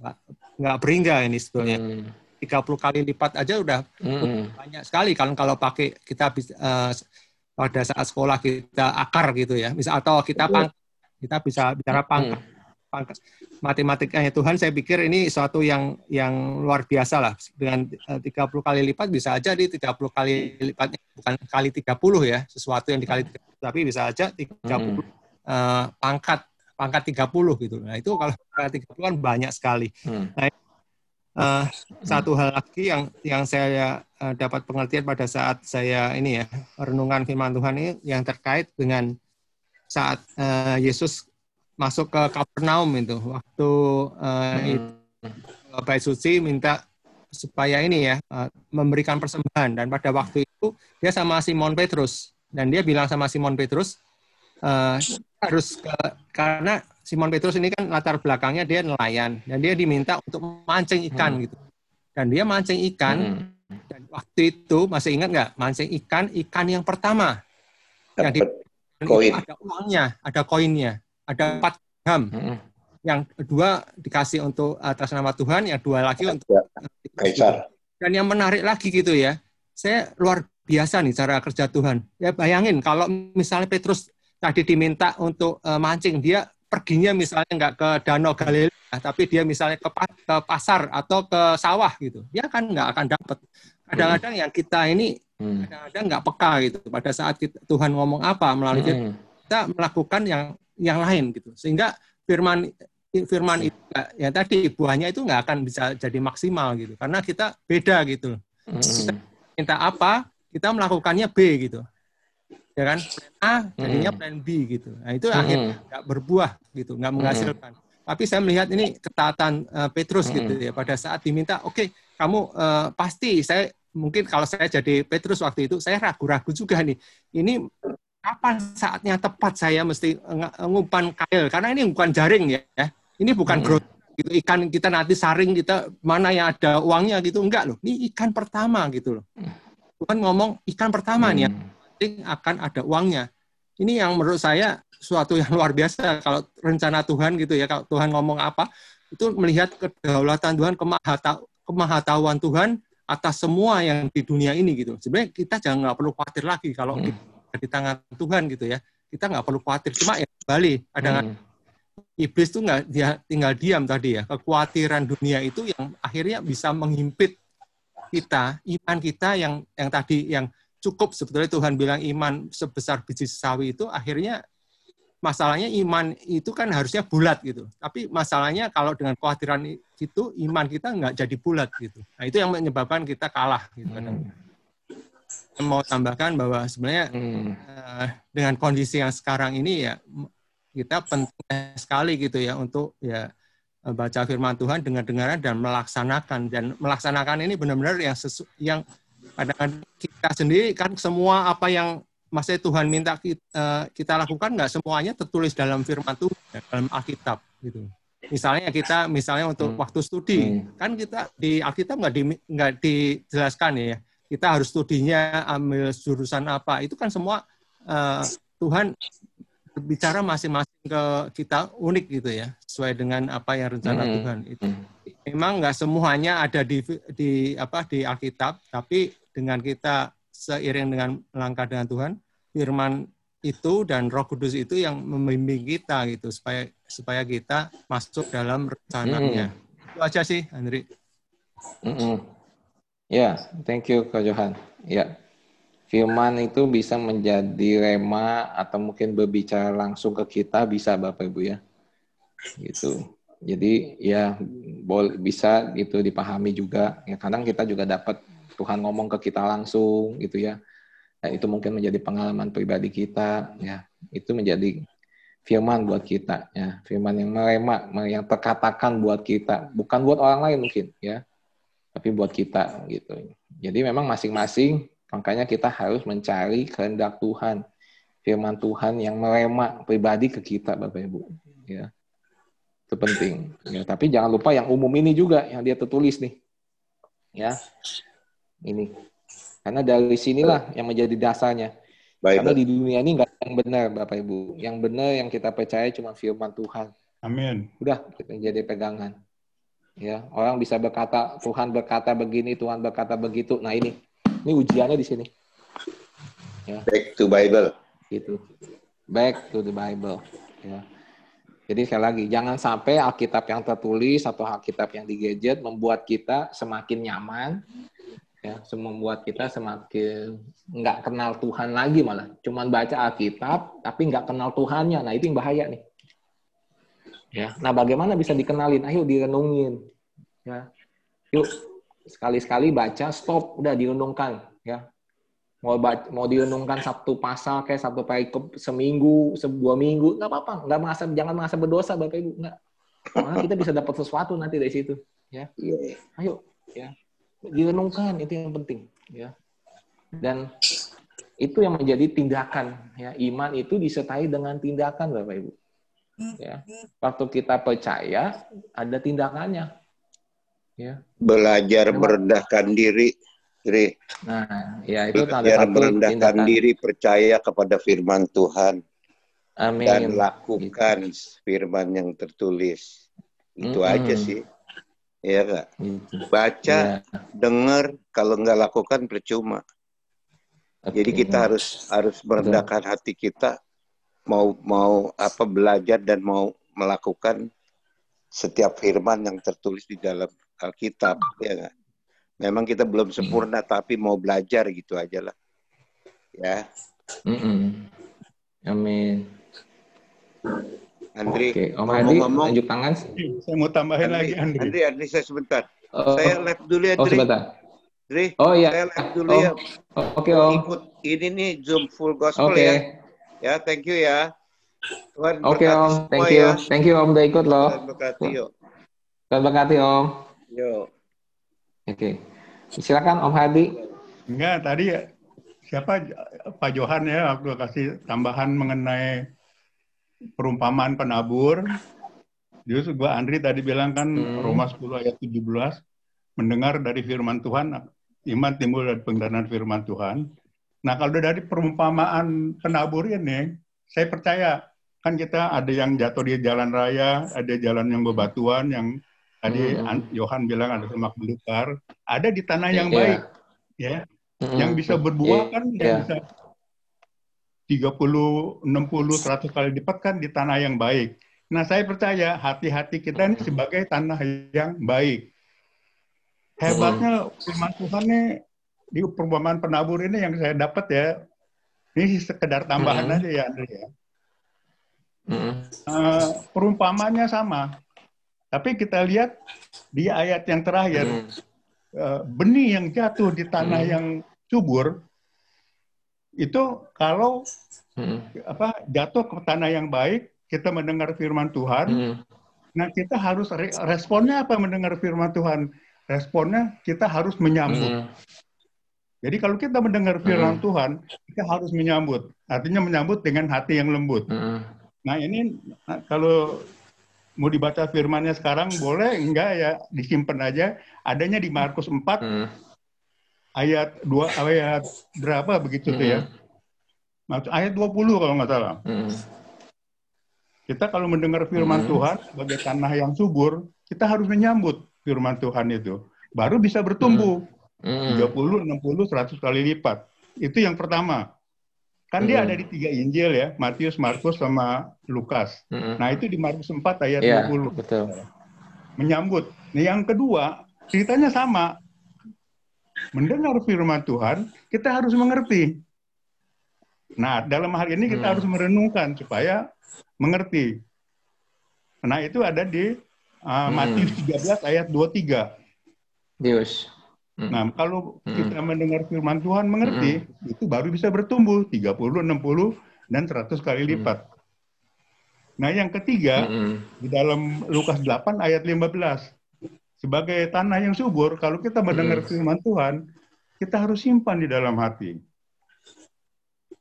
Nggak, nggak beringga ini sebetulnya. Mm. 30 kali lipat aja udah mm. banyak sekali kalau kalau pakai kita bisa uh, pada saat sekolah kita akar gitu ya. Misal atau kita pang kita bisa bicara pangkat pangkat matematikanya Tuhan saya pikir ini suatu yang yang luar biasa lah dengan 30 eh, kali lipat bisa aja di 30 kali lipatnya bukan kali 30 ya sesuatu yang dikali 30 tapi bisa aja 30 hmm. uh, pangkat pangkat 30 gitu. Nah, itu kalau pangkat 30 kan banyak sekali. Hmm. Nah, Uh, satu hal lagi yang yang saya uh, dapat pengertian pada saat saya ini ya renungan firman Tuhan ini yang terkait dengan saat uh, Yesus masuk ke Kapernaum itu waktu uh, hmm. Bait Suci minta supaya ini ya uh, memberikan persembahan. Dan pada waktu itu dia sama Simon Petrus. Dan dia bilang sama Simon Petrus uh, harus ke karena Simon Petrus ini kan latar belakangnya dia nelayan dan dia diminta untuk mancing ikan hmm. gitu. Dan dia mancing ikan hmm. dan waktu itu masih ingat nggak mancing ikan ikan yang pertama yang di koin. ada uangnya, ada koinnya, ada empat gram. Hmm. Yang kedua dikasih untuk atas nama Tuhan, yang dua lagi untuk ya, Kaisar. Dan yang menarik lagi gitu ya, saya luar biasa nih cara kerja Tuhan. Ya bayangin kalau misalnya Petrus tadi diminta untuk uh, mancing, dia perginya misalnya nggak ke Danau Galilea, tapi dia misalnya ke, ke pasar atau ke sawah gitu, dia kan nggak akan dapat. Kadang-kadang yang kita ini hmm. kadang-kadang nggak peka gitu. Pada saat kita, Tuhan ngomong apa melalui hmm. kita melakukan yang yang lain gitu, sehingga firman firman itu ya tadi buahnya itu nggak akan bisa jadi maksimal gitu, karena kita beda gitu. Kita minta apa, kita melakukannya B gitu ya kan plan A jadinya hmm. plan B gitu nah itu hmm. akhirnya nggak berbuah gitu nggak menghasilkan hmm. tapi saya melihat ini ketaatan uh, Petrus hmm. gitu ya pada saat diminta oke okay, kamu uh, pasti saya mungkin kalau saya jadi Petrus waktu itu saya ragu-ragu juga nih. Ini kapan saatnya tepat saya mesti ngumpan kail karena ini bukan jaring ya. Ini bukan hmm. growth gitu ikan kita nanti saring kita mana yang ada uangnya gitu enggak loh. Ini ikan pertama gitu loh. Tuhan ngomong ikan pertama hmm. nih akan ada uangnya. Ini yang menurut saya suatu yang luar biasa kalau rencana Tuhan gitu ya kalau Tuhan ngomong apa itu melihat kedaulatan Tuhan kemahatauan Tuhan atas semua yang di dunia ini gitu. Sebenarnya kita jangan nggak perlu khawatir lagi kalau hmm. kita di tangan Tuhan gitu ya. Kita nggak perlu khawatir. Cuma ya kembali ada hmm. iblis tuh nggak dia tinggal diam tadi ya. Kekhawatiran dunia itu yang akhirnya bisa menghimpit kita, iman kita yang yang tadi yang cukup sebetulnya Tuhan bilang iman sebesar biji sawi itu akhirnya masalahnya iman itu kan harusnya bulat gitu. Tapi masalahnya kalau dengan kekhawatiran itu iman kita nggak jadi bulat gitu. Nah itu yang menyebabkan kita kalah gitu. Hmm. Mau tambahkan bahwa sebenarnya hmm. uh, dengan kondisi yang sekarang ini ya kita penting sekali gitu ya untuk ya eh, baca firman Tuhan dengan dengaran dan melaksanakan dan melaksanakan ini benar-benar yang sesu, yang kadang kita sendiri kan semua apa yang maksudnya Tuhan minta kita, uh, kita lakukan nggak semuanya tertulis dalam firman Tuhan dalam Alkitab gitu. Misalnya kita misalnya untuk hmm. waktu studi hmm. kan kita di Alkitab nggak di, nggak dijelaskan ya kita harus studinya ambil jurusan apa itu kan semua uh, Tuhan bicara masing-masing ke kita unik gitu ya sesuai dengan apa yang rencana hmm. Tuhan itu memang nggak semuanya ada di di apa di Alkitab tapi dengan kita seiring dengan langkah dengan Tuhan, firman itu dan Roh Kudus itu yang membimbing kita gitu supaya supaya kita masuk dalam rencananya. Hmm. Itu aja sih, Andri. Mm -mm. Ya, yeah, thank you Kak Johan. Ya, yeah. firman itu bisa menjadi rema atau mungkin berbicara langsung ke kita bisa Bapak Ibu ya. Gitu. Jadi ya boleh bisa itu dipahami juga. Ya kadang kita juga dapat Tuhan ngomong ke kita langsung gitu ya. Nah, itu mungkin menjadi pengalaman pribadi kita ya. Itu menjadi firman buat kita ya. Firman yang merema, yang terkatakan buat kita, bukan buat orang lain mungkin ya. Tapi buat kita gitu. Jadi memang masing-masing makanya kita harus mencari kehendak Tuhan. Firman Tuhan yang merema pribadi ke kita Bapak Ibu ya. Itu penting. Ya, tapi jangan lupa yang umum ini juga yang dia tertulis nih. Ya ini. Karena dari sinilah yang menjadi dasarnya. Baik, Karena di dunia ini nggak yang benar, Bapak Ibu. Yang benar yang kita percaya cuma firman Tuhan. Amin. Udah, kita jadi pegangan. Ya, orang bisa berkata Tuhan berkata begini, Tuhan berkata begitu. Nah ini, ini ujiannya di sini. Ya. Back to Bible. Gitu. Back to the Bible. Ya. Jadi sekali lagi, jangan sampai Alkitab yang tertulis atau Alkitab yang di gadget membuat kita semakin nyaman, ya membuat kita semakin nggak kenal Tuhan lagi malah. Cuman baca Alkitab tapi nggak kenal Tuhannya. Nah itu yang bahaya nih. Ya nah bagaimana bisa dikenalin? Ayo direnungin. Ya. Yuk sekali-sekali baca stop. Udah direnungkan. Ya. Mau baca, mau direnungkan satu pasal kayak satu perikop seminggu sebuah minggu nggak apa-apa. Nggak merasa jangan merasa berdosa bapak ibu. Nggak. Karena kita bisa dapat sesuatu nanti dari situ. Ya. Iya. ayo. Ya direnungkan itu yang penting ya dan itu yang menjadi tindakan ya iman itu disertai dengan tindakan bapak ibu ya waktu kita percaya ada tindakannya ya belajar Memang, merendahkan diri diri nah ya itu belajar merendahkan tindakan. diri percaya kepada firman Tuhan Amin. dan lakukan gitu. firman yang tertulis itu mm -hmm. aja sih Iya kak. Gitu. Baca, ya. dengar, kalau nggak lakukan percuma. Okay. Jadi kita harus harus merendahkan hati kita, mau mau apa belajar dan mau melakukan setiap firman yang tertulis di dalam Alkitab, ya gak? Memang kita belum sempurna, tapi mau belajar gitu aja lah. Ya. Mm -mm. Amin. Andri, Oke, Om Hadi, ngomong, lanjut tangan. Saya mau tambahin Andri, lagi, Andri. Andri, Andri, saya sebentar. Oh, saya live dulu ya, oh, Andri. Oh, sebentar. Andri, oh, iya. saya live dulu oh, ya. Oh, Oke, okay, Om. Ikut ini nih, Zoom full gospel okay. ya. Ya, thank you ya. Tuhan Oke, okay, Om. Thank you. Ya. Thank you, Om, udah ikut loh. Tuhan berkati, yuk. Tuhan berkati, Om. Yo. Oke. Okay. Silakan Om Hadi. Enggak, tadi siapa Pak Johan ya aku kasih tambahan mengenai perumpamaan penabur. Justru gua Andri tadi bilang kan hmm. Roma 10 ayat 17 mendengar dari firman Tuhan iman timbul dari pendengaran firman Tuhan. Nah, kalau dari perumpamaan penabur ini, saya percaya kan kita ada yang jatuh di jalan raya, ada jalan yang bebatuan, yang tadi hmm. Johan bilang ada semak belukar, ada di tanah yang yeah. baik, ya, hmm. yang bisa berbuah yeah. kan, yang yeah. bisa 30, 60, 100 kali lipat kan di tanah yang baik. Nah, saya percaya hati-hati kita ini sebagai tanah yang baik. Hebatnya firman Tuhan nih di perumpamaan penabur ini yang saya dapat ya, ini sekedar tambahan mm -hmm. aja ya Andre ya. Mm -hmm. uh, perumpamannya sama, tapi kita lihat di ayat yang terakhir, mm -hmm. uh, benih yang jatuh di tanah mm -hmm. yang subur itu kalau mm -hmm. apa jatuh ke tanah yang baik, kita mendengar firman Tuhan, mm -hmm. nah kita harus responnya apa mendengar firman Tuhan? responnya kita harus menyambut. Mm. Jadi kalau kita mendengar firman mm. Tuhan, kita harus menyambut. Artinya menyambut dengan hati yang lembut. Mm. Nah ini nah, kalau mau dibaca firmannya sekarang boleh enggak ya disimpan aja. Adanya di Markus 4 mm. Ayat 2 ayat berapa begitu mm. tuh ya. Ayat 20 kalau nggak salah. Mm. Kita kalau mendengar firman mm. Tuhan sebagai tanah yang subur, kita harus menyambut firman Tuhan itu. Baru bisa bertumbuh. Hmm. 30, 60, 100 kali lipat. Itu yang pertama. Kan hmm. dia ada di tiga Injil ya, Matius, Markus, sama Lukas. Hmm. Nah itu di Markus 4 ayat ya, 20. Betul. Menyambut. Nah yang kedua, ceritanya sama. Mendengar firman Tuhan, kita harus mengerti. Nah, dalam hal ini kita hmm. harus merenungkan supaya mengerti. Nah, itu ada di uh, Matius 13 ayat 23. Dius. Hmm. Nah, kalau hmm. kita mendengar firman Tuhan mengerti, hmm. itu baru bisa bertumbuh 30, 60 dan 100 kali hmm. lipat. Hmm. Nah, yang ketiga hmm. di dalam Lukas 8 ayat 15. Sebagai tanah yang subur, kalau kita mendengar hmm. firman Tuhan, kita harus simpan di dalam hati.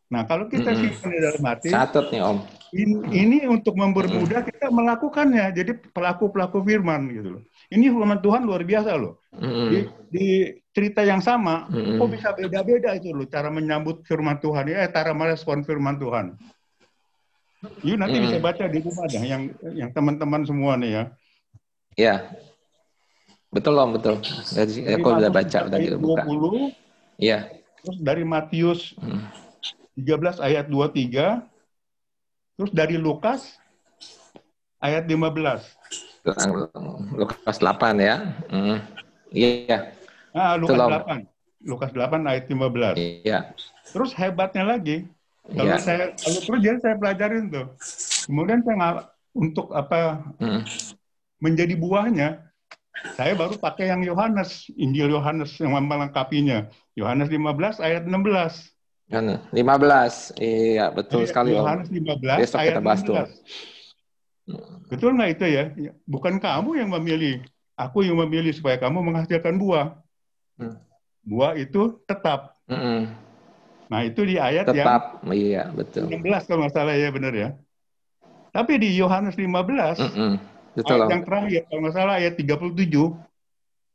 Nah, kalau kita hmm. simpan di dalam hati, catat nih Om ini, ini untuk mempermudah kita melakukannya. Jadi pelaku-pelaku firman gitu loh. Ini firman Tuhan luar biasa loh. Di, di cerita yang sama, kok bisa beda-beda itu loh cara menyambut firman Tuhan ya, eh, cara merespon firman Tuhan. You nanti bisa baca di rumah dah yang yang teman-teman semua nih ya. Iya. Betul Om, betul. Dari, aku udah baca udah gitu buka. Iya. Terus dari Matius 13 ayat 23 Terus dari Lukas ayat 15. Lukas 8 ya. Hmm. Iya. Nah, Lukas Itulah. 8. Lukas 8 ayat 15. Iya. Terus hebatnya lagi, kalau ya. saya kalau terus jadi saya pelajarin tuh. Kemudian saya untuk apa hmm. menjadi buahnya, saya baru pakai yang Yohanes, Injil Yohanes yang melengkapinya. Yohanes 15 ayat 16. Kan 15. Iya, betul ayat sekali. Yohanes 15 Besok ayat kita bahas 16. tuh. Betul nggak itu ya? Bukan kamu yang memilih, aku yang memilih supaya kamu menghasilkan buah. Hmm. Buah itu tetap. Hmm. Nah itu di ayat tetap. yang iya, betul. 16 kalau nggak salah ya benar ya. Tapi di Yohanes 15, hmm. betul ayat yang terakhir kalau nggak salah ayat 37,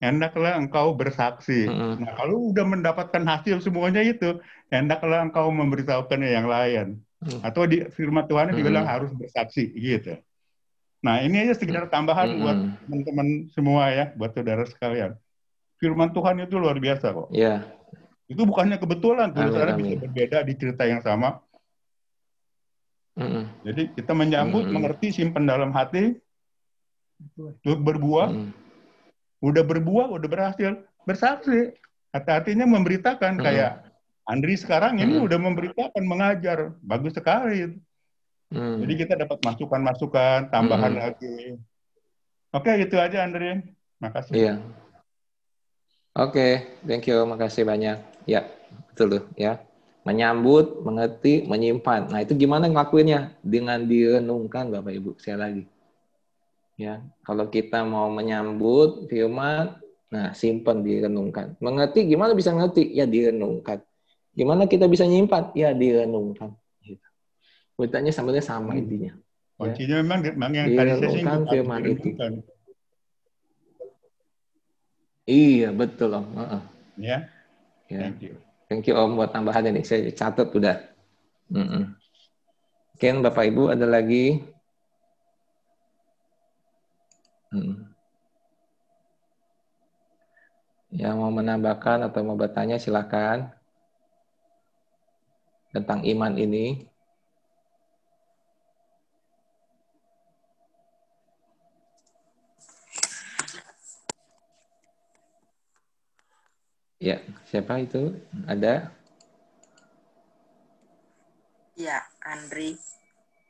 hendaklah engkau bersaksi. Mm-hmm. Nah, kalau udah mendapatkan hasil semuanya itu, hendaklah engkau memberitahukannya yang lain. Mm-hmm. Atau di firman Tuhan mm-hmm. dibilang harus bersaksi gitu. Nah, ini aja sekedar tambahan mm-hmm. buat teman-teman semua ya, buat saudara sekalian. Firman Tuhan itu luar biasa kok. Iya. Yeah. Itu bukannya kebetulan, tulisannya bisa berbeda di cerita yang sama. Mm-hmm. Jadi kita menyambut, mm-hmm. mengerti, simpan dalam hati, berbuah, mm-hmm udah berbuah, udah berhasil bersaksi. Hati-hatinya memberitakan hmm. kayak Andri sekarang ini hmm. udah memberitakan, mengajar, bagus sekali. Hmm. Jadi kita dapat masukan-masukan, tambahan hmm. lagi. Oke, itu aja Andri. Makasih. Iya. Oke, thank you, makasih banyak. Ya, betul tuh ya. Menyambut, mengerti, menyimpan. Nah, itu gimana ngelakuinnya? Dengan direnungkan Bapak Ibu, saya lagi. Ya, kalau kita mau menyambut firman, Nah, simpan direnungkan. Mengerti gimana bisa ngerti? Ya direnungkan. Gimana kita bisa nyimpan? Ya direnungkan. Gitu. Sebenarnya sama hmm. intinya. Kuncinya ya. memang, memang yang tadi saya singgung firman itu. Iya, betul Om. Uh -uh. Ya. Thank you. Thank you Om buat tambahan ini. Saya catat udah. Mm -mm. Mungkin Bapak Ibu ada lagi? Hmm. Yang mau menambahkan atau mau bertanya silakan tentang iman ini. Ya, siapa itu? Ada? Ya, Andri.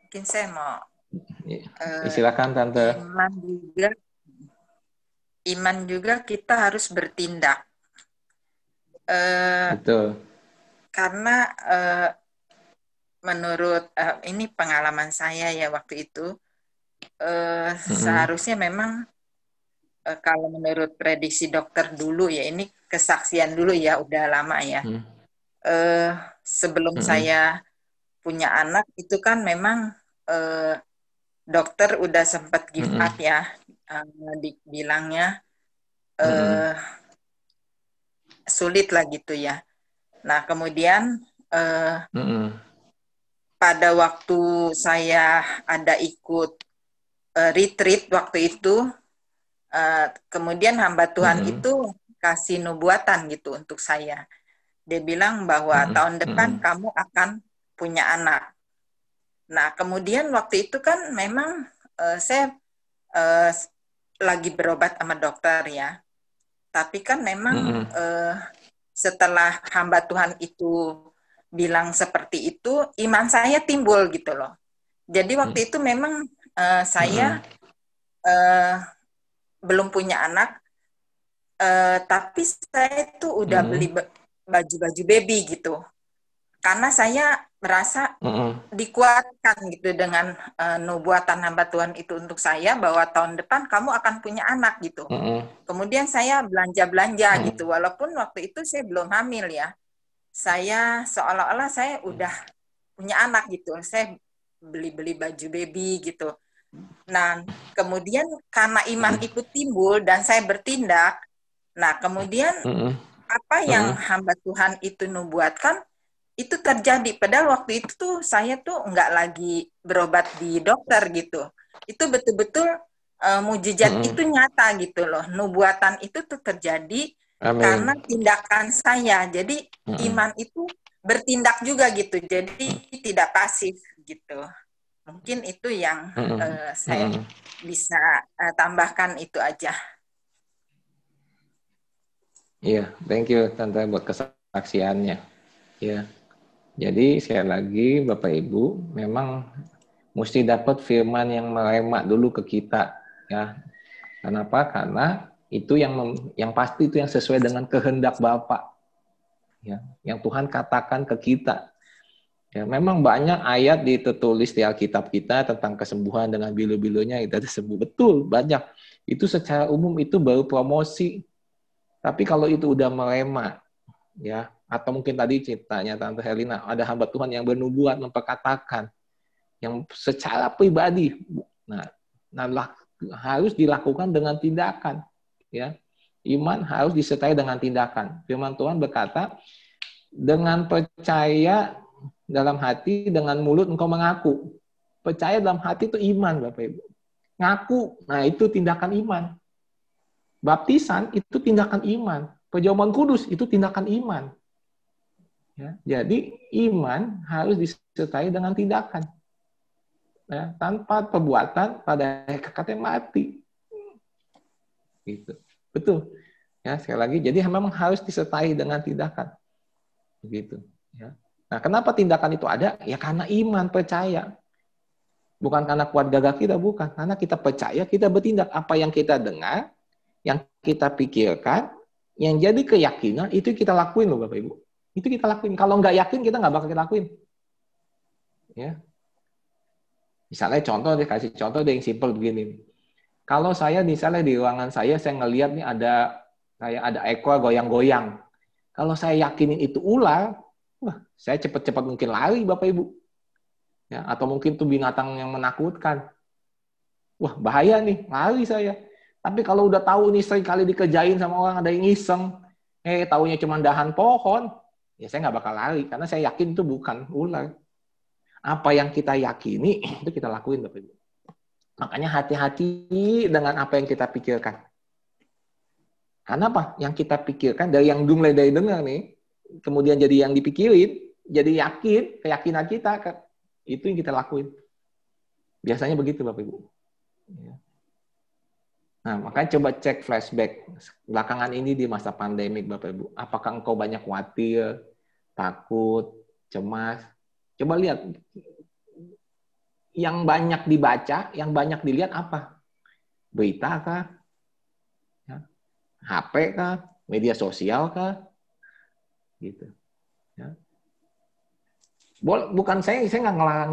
Mungkin saya mau. Uh, silakan, Tante. Iman juga iman juga kita harus bertindak. Uh, Betul. Karena uh, menurut uh, ini pengalaman saya ya waktu itu uh, hmm. seharusnya memang uh, kalau menurut prediksi dokter dulu ya ini kesaksian dulu ya udah lama ya. Hmm. Uh, sebelum hmm. saya punya anak itu kan memang uh, dokter udah sempat give up mm -hmm. ya uh, dibilangnya uh, mm -hmm. sulit lah gitu ya. Nah kemudian uh, mm -hmm. pada waktu saya ada ikut uh, retreat waktu itu, uh, kemudian hamba Tuhan mm -hmm. itu kasih nubuatan gitu untuk saya. Dia bilang bahwa mm -hmm. tahun depan mm -hmm. kamu akan punya anak. Nah, kemudian waktu itu kan memang uh, saya uh, lagi berobat sama dokter ya. Tapi kan memang mm -hmm. uh, setelah hamba Tuhan itu bilang seperti itu, iman saya timbul gitu loh. Jadi waktu mm -hmm. itu memang uh, saya mm -hmm. uh, belum punya anak, uh, tapi saya itu udah mm -hmm. beli baju-baju baby gitu. Karena saya merasa mm -hmm. dikuatkan gitu dengan uh, nubuatan hamba Tuhan itu untuk saya bahwa tahun depan kamu akan punya anak gitu. Mm -hmm. Kemudian saya belanja-belanja mm -hmm. gitu walaupun waktu itu saya belum hamil ya. Saya seolah-olah saya udah punya anak gitu. Saya beli-beli baju baby gitu. Nah, kemudian karena iman itu timbul dan saya bertindak, nah kemudian mm -hmm. apa yang mm -hmm. hamba Tuhan itu nubuatkan itu terjadi padahal waktu itu tuh saya tuh nggak lagi berobat di dokter gitu itu betul-betul uh, mujizat hmm. itu nyata gitu loh nubuatan itu tuh terjadi Amin. karena tindakan saya jadi hmm. iman itu bertindak juga gitu jadi hmm. tidak pasif gitu mungkin itu yang hmm. uh, saya hmm. bisa uh, tambahkan itu aja Iya, yeah, thank you tante buat kesaksiannya. Ya. Yeah. Jadi sekali lagi Bapak Ibu memang mesti dapat firman yang meremak dulu ke kita ya. Kenapa? Karena itu yang yang pasti itu yang sesuai dengan kehendak Bapak. Ya, yang Tuhan katakan ke kita. Ya, memang banyak ayat ditulis di Alkitab kita tentang kesembuhan dengan bilu-bilunya itu tersebut betul banyak. Itu secara umum itu baru promosi. Tapi kalau itu udah meremak, ya atau mungkin tadi ceritanya Tante Helena, ada hamba Tuhan yang bernubuat memperkatakan yang secara pribadi. Nah, nah harus dilakukan dengan tindakan, ya. Iman harus disertai dengan tindakan. Firman Tuhan berkata, dengan percaya dalam hati, dengan mulut engkau mengaku. Percaya dalam hati itu iman, Bapak Ibu. Ngaku, nah itu tindakan iman. Baptisan itu tindakan iman. Perjamuan kudus itu tindakan iman. Ya, jadi iman harus disertai dengan tindakan. Ya, tanpa perbuatan pada hakikatnya mati. Gitu. Betul. Ya, sekali lagi, jadi memang harus disertai dengan tindakan. Begitu. Ya. Nah, kenapa tindakan itu ada? Ya karena iman, percaya. Bukan karena kuat gagah kita, bukan. Karena kita percaya, kita bertindak. Apa yang kita dengar, yang kita pikirkan, yang jadi keyakinan, itu kita lakuin loh Bapak Ibu. Itu kita lakuin. Kalau nggak yakin, kita nggak bakal kita lakuin. Ya. Misalnya contoh deh, kasih contoh yang simpel begini. Kalau saya misalnya di ruangan saya, saya ngelihat nih ada Kayak ada ekor goyang-goyang. Kalau saya yakinin itu ular, wah, saya cepat-cepat mungkin lari Bapak Ibu. Ya, atau mungkin itu binatang yang menakutkan. Wah, bahaya nih, lari saya. Tapi kalau udah tahu nih sering kali dikerjain sama orang ada yang iseng, eh taunya cuma dahan pohon, ya saya nggak bakal lari karena saya yakin itu bukan ular. Apa yang kita yakini itu kita lakuin Bapak Ibu. Makanya hati-hati dengan apa yang kita pikirkan. Karena apa? Yang kita pikirkan dari yang mulai dari dengar nih, kemudian jadi yang dipikirin, jadi yakin, keyakinan kita, itu yang kita lakuin. Biasanya begitu Bapak Ibu. Ya. Nah, makanya coba cek flashback belakangan ini di masa pandemik Bapak Ibu. Apakah engkau banyak khawatir, takut, cemas? Coba lihat yang banyak dibaca, yang banyak dilihat apa? Berita kah? Ya. HP kah? Media sosial kah? Gitu. Ya. Bukan saya, saya nggak ngelarang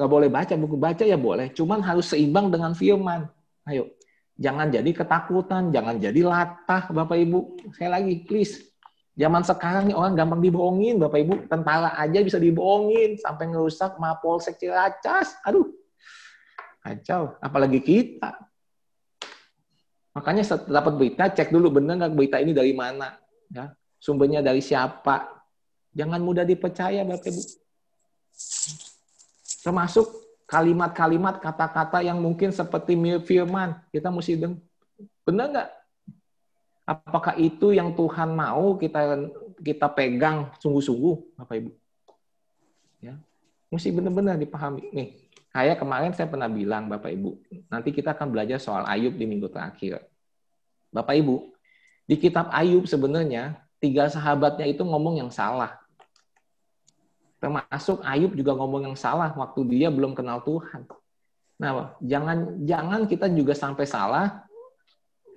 nggak boleh baca buku baca ya boleh, cuman harus seimbang dengan firman. Ayo, Jangan jadi ketakutan, jangan jadi latah, Bapak Ibu. Saya lagi, please. Zaman sekarang nih orang gampang dibohongin, Bapak Ibu. Tentara aja bisa dibohongin sampai ngerusak Mapolsek Ciracas. Aduh, kacau. Apalagi kita. Makanya setelah dapat berita, cek dulu benar nggak berita ini dari mana. Ya. Sumbernya dari siapa. Jangan mudah dipercaya, Bapak Ibu. Termasuk kalimat-kalimat, kata-kata yang mungkin seperti firman. Kita mesti dengar. Benar nggak? Apakah itu yang Tuhan mau kita kita pegang sungguh-sungguh, Bapak Ibu? Ya, mesti benar-benar dipahami. Nih, kayak kemarin saya pernah bilang, Bapak Ibu, nanti kita akan belajar soal Ayub di minggu terakhir. Bapak Ibu, di kitab Ayub sebenarnya tiga sahabatnya itu ngomong yang salah. Termasuk Ayub juga ngomong yang salah waktu dia belum kenal Tuhan. Nah, jangan jangan kita juga sampai salah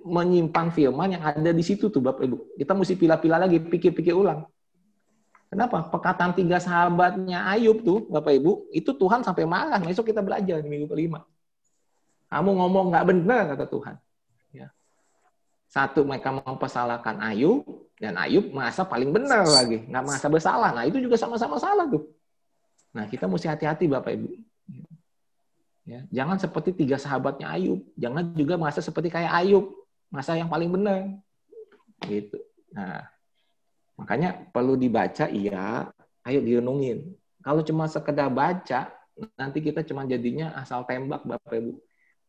menyimpan firman yang ada di situ tuh Bapak Ibu. Kita mesti pilih-pilih lagi, pikir-pikir ulang. Kenapa? Perkataan tiga sahabatnya Ayub tuh, Bapak Ibu, itu Tuhan sampai marah. Besok kita belajar di minggu kelima. Kamu ngomong nggak benar, kata Tuhan. Ya. Satu, mereka mempersalahkan Ayub, dan Ayub merasa paling benar lagi, nggak merasa bersalah. Nah itu juga sama-sama salah tuh. Nah kita mesti hati-hati Bapak Ibu. Ya, jangan seperti tiga sahabatnya Ayub. Jangan juga merasa seperti kayak Ayub, masa yang paling benar. Gitu. Nah, makanya perlu dibaca, iya. Ayo direnungin. Kalau cuma sekedar baca, nanti kita cuma jadinya asal tembak Bapak Ibu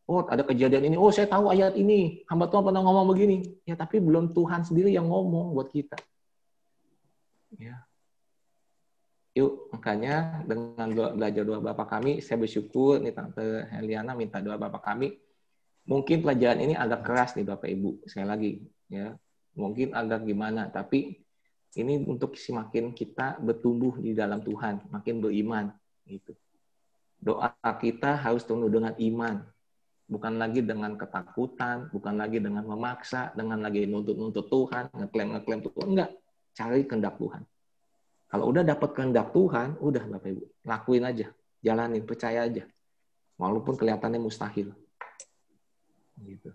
oh ada kejadian ini, oh saya tahu ayat ini, hamba Tuhan pernah ngomong begini. Ya tapi belum Tuhan sendiri yang ngomong buat kita. Ya. Yuk, makanya dengan doa, belajar doa Bapak kami, saya bersyukur nih Tante Heliana minta doa Bapak kami. Mungkin pelajaran ini agak keras nih Bapak Ibu, sekali lagi ya. Mungkin agak gimana, tapi ini untuk semakin kita bertumbuh di dalam Tuhan, makin beriman gitu. Doa kita harus penuh dengan iman, bukan lagi dengan ketakutan, bukan lagi dengan memaksa, dengan lagi nuntut-nuntut Tuhan, ngeklaim-ngeklaim Tuhan. Enggak, cari kehendak Tuhan. Kalau udah dapat kehendak Tuhan, udah Bapak Ibu, lakuin aja, jalanin, percaya aja. Walaupun kelihatannya mustahil. Gitu.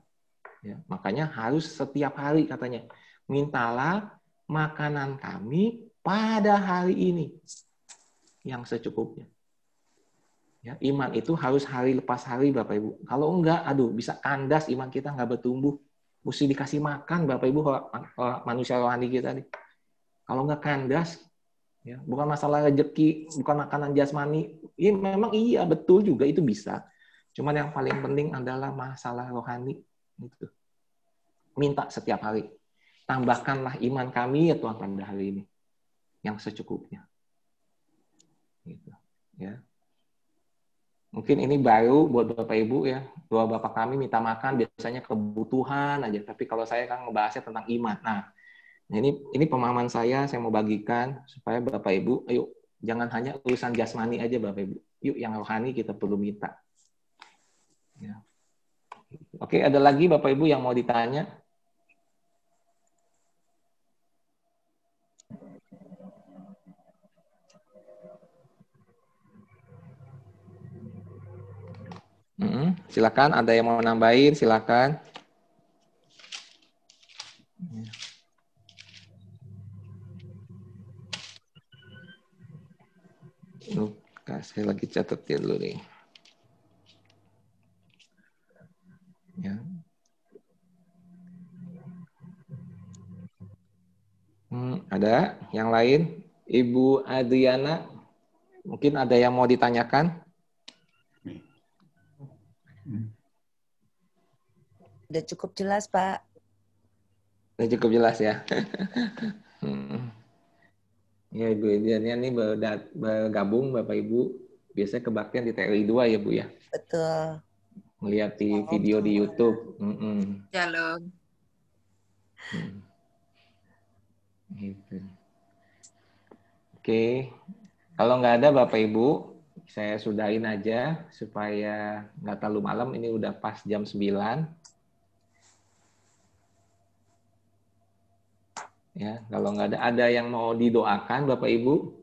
Ya, makanya harus setiap hari katanya, mintalah makanan kami pada hari ini yang secukupnya. Ya, iman itu harus hari lepas hari Bapak Ibu. Kalau enggak, aduh bisa kandas iman kita nggak bertumbuh. Mesti dikasih makan Bapak Ibu manusia rohani kita nih. Kalau enggak kandas, ya bukan masalah rezeki, bukan makanan jasmani. Ya, memang iya betul juga itu bisa. Cuman yang paling penting adalah masalah rohani itu. Minta setiap hari. Tambahkanlah iman kami ya Tuhan pada hari ini yang secukupnya. Gitu. Ya. Mungkin ini baru buat Bapak Ibu ya. Doa Bapak kami minta makan biasanya kebutuhan aja. Tapi kalau saya kan ngebahasnya tentang iman. Nah, ini ini pemahaman saya, saya mau bagikan supaya Bapak Ibu, ayo jangan hanya urusan jasmani aja Bapak Ibu. Yuk yang rohani kita perlu minta. Ya. Oke, ada lagi Bapak Ibu yang mau ditanya? -hmm. Silakan, ada yang mau nambahin, silakan. Ya. Lukas, saya lagi catat dulu nih. Ya. Hmm, ada yang lain? Ibu Adriana, mungkin ada yang mau ditanyakan? Sudah cukup jelas, Pak. Sudah cukup jelas ya. hmm. Ya Ibu Adriana ini bergabung Bapak Ibu. Biasanya kebaktian di TRI 2 ya Bu ya? Betul. Melihat di video di YouTube. Mm -mm. Shalom. Hmm. Gitu. Oke, kalau nggak ada Bapak Ibu, saya sudahin aja supaya nggak terlalu malam. Ini udah pas jam 9. Ya, kalau nggak ada ada yang mau didoakan Bapak Ibu?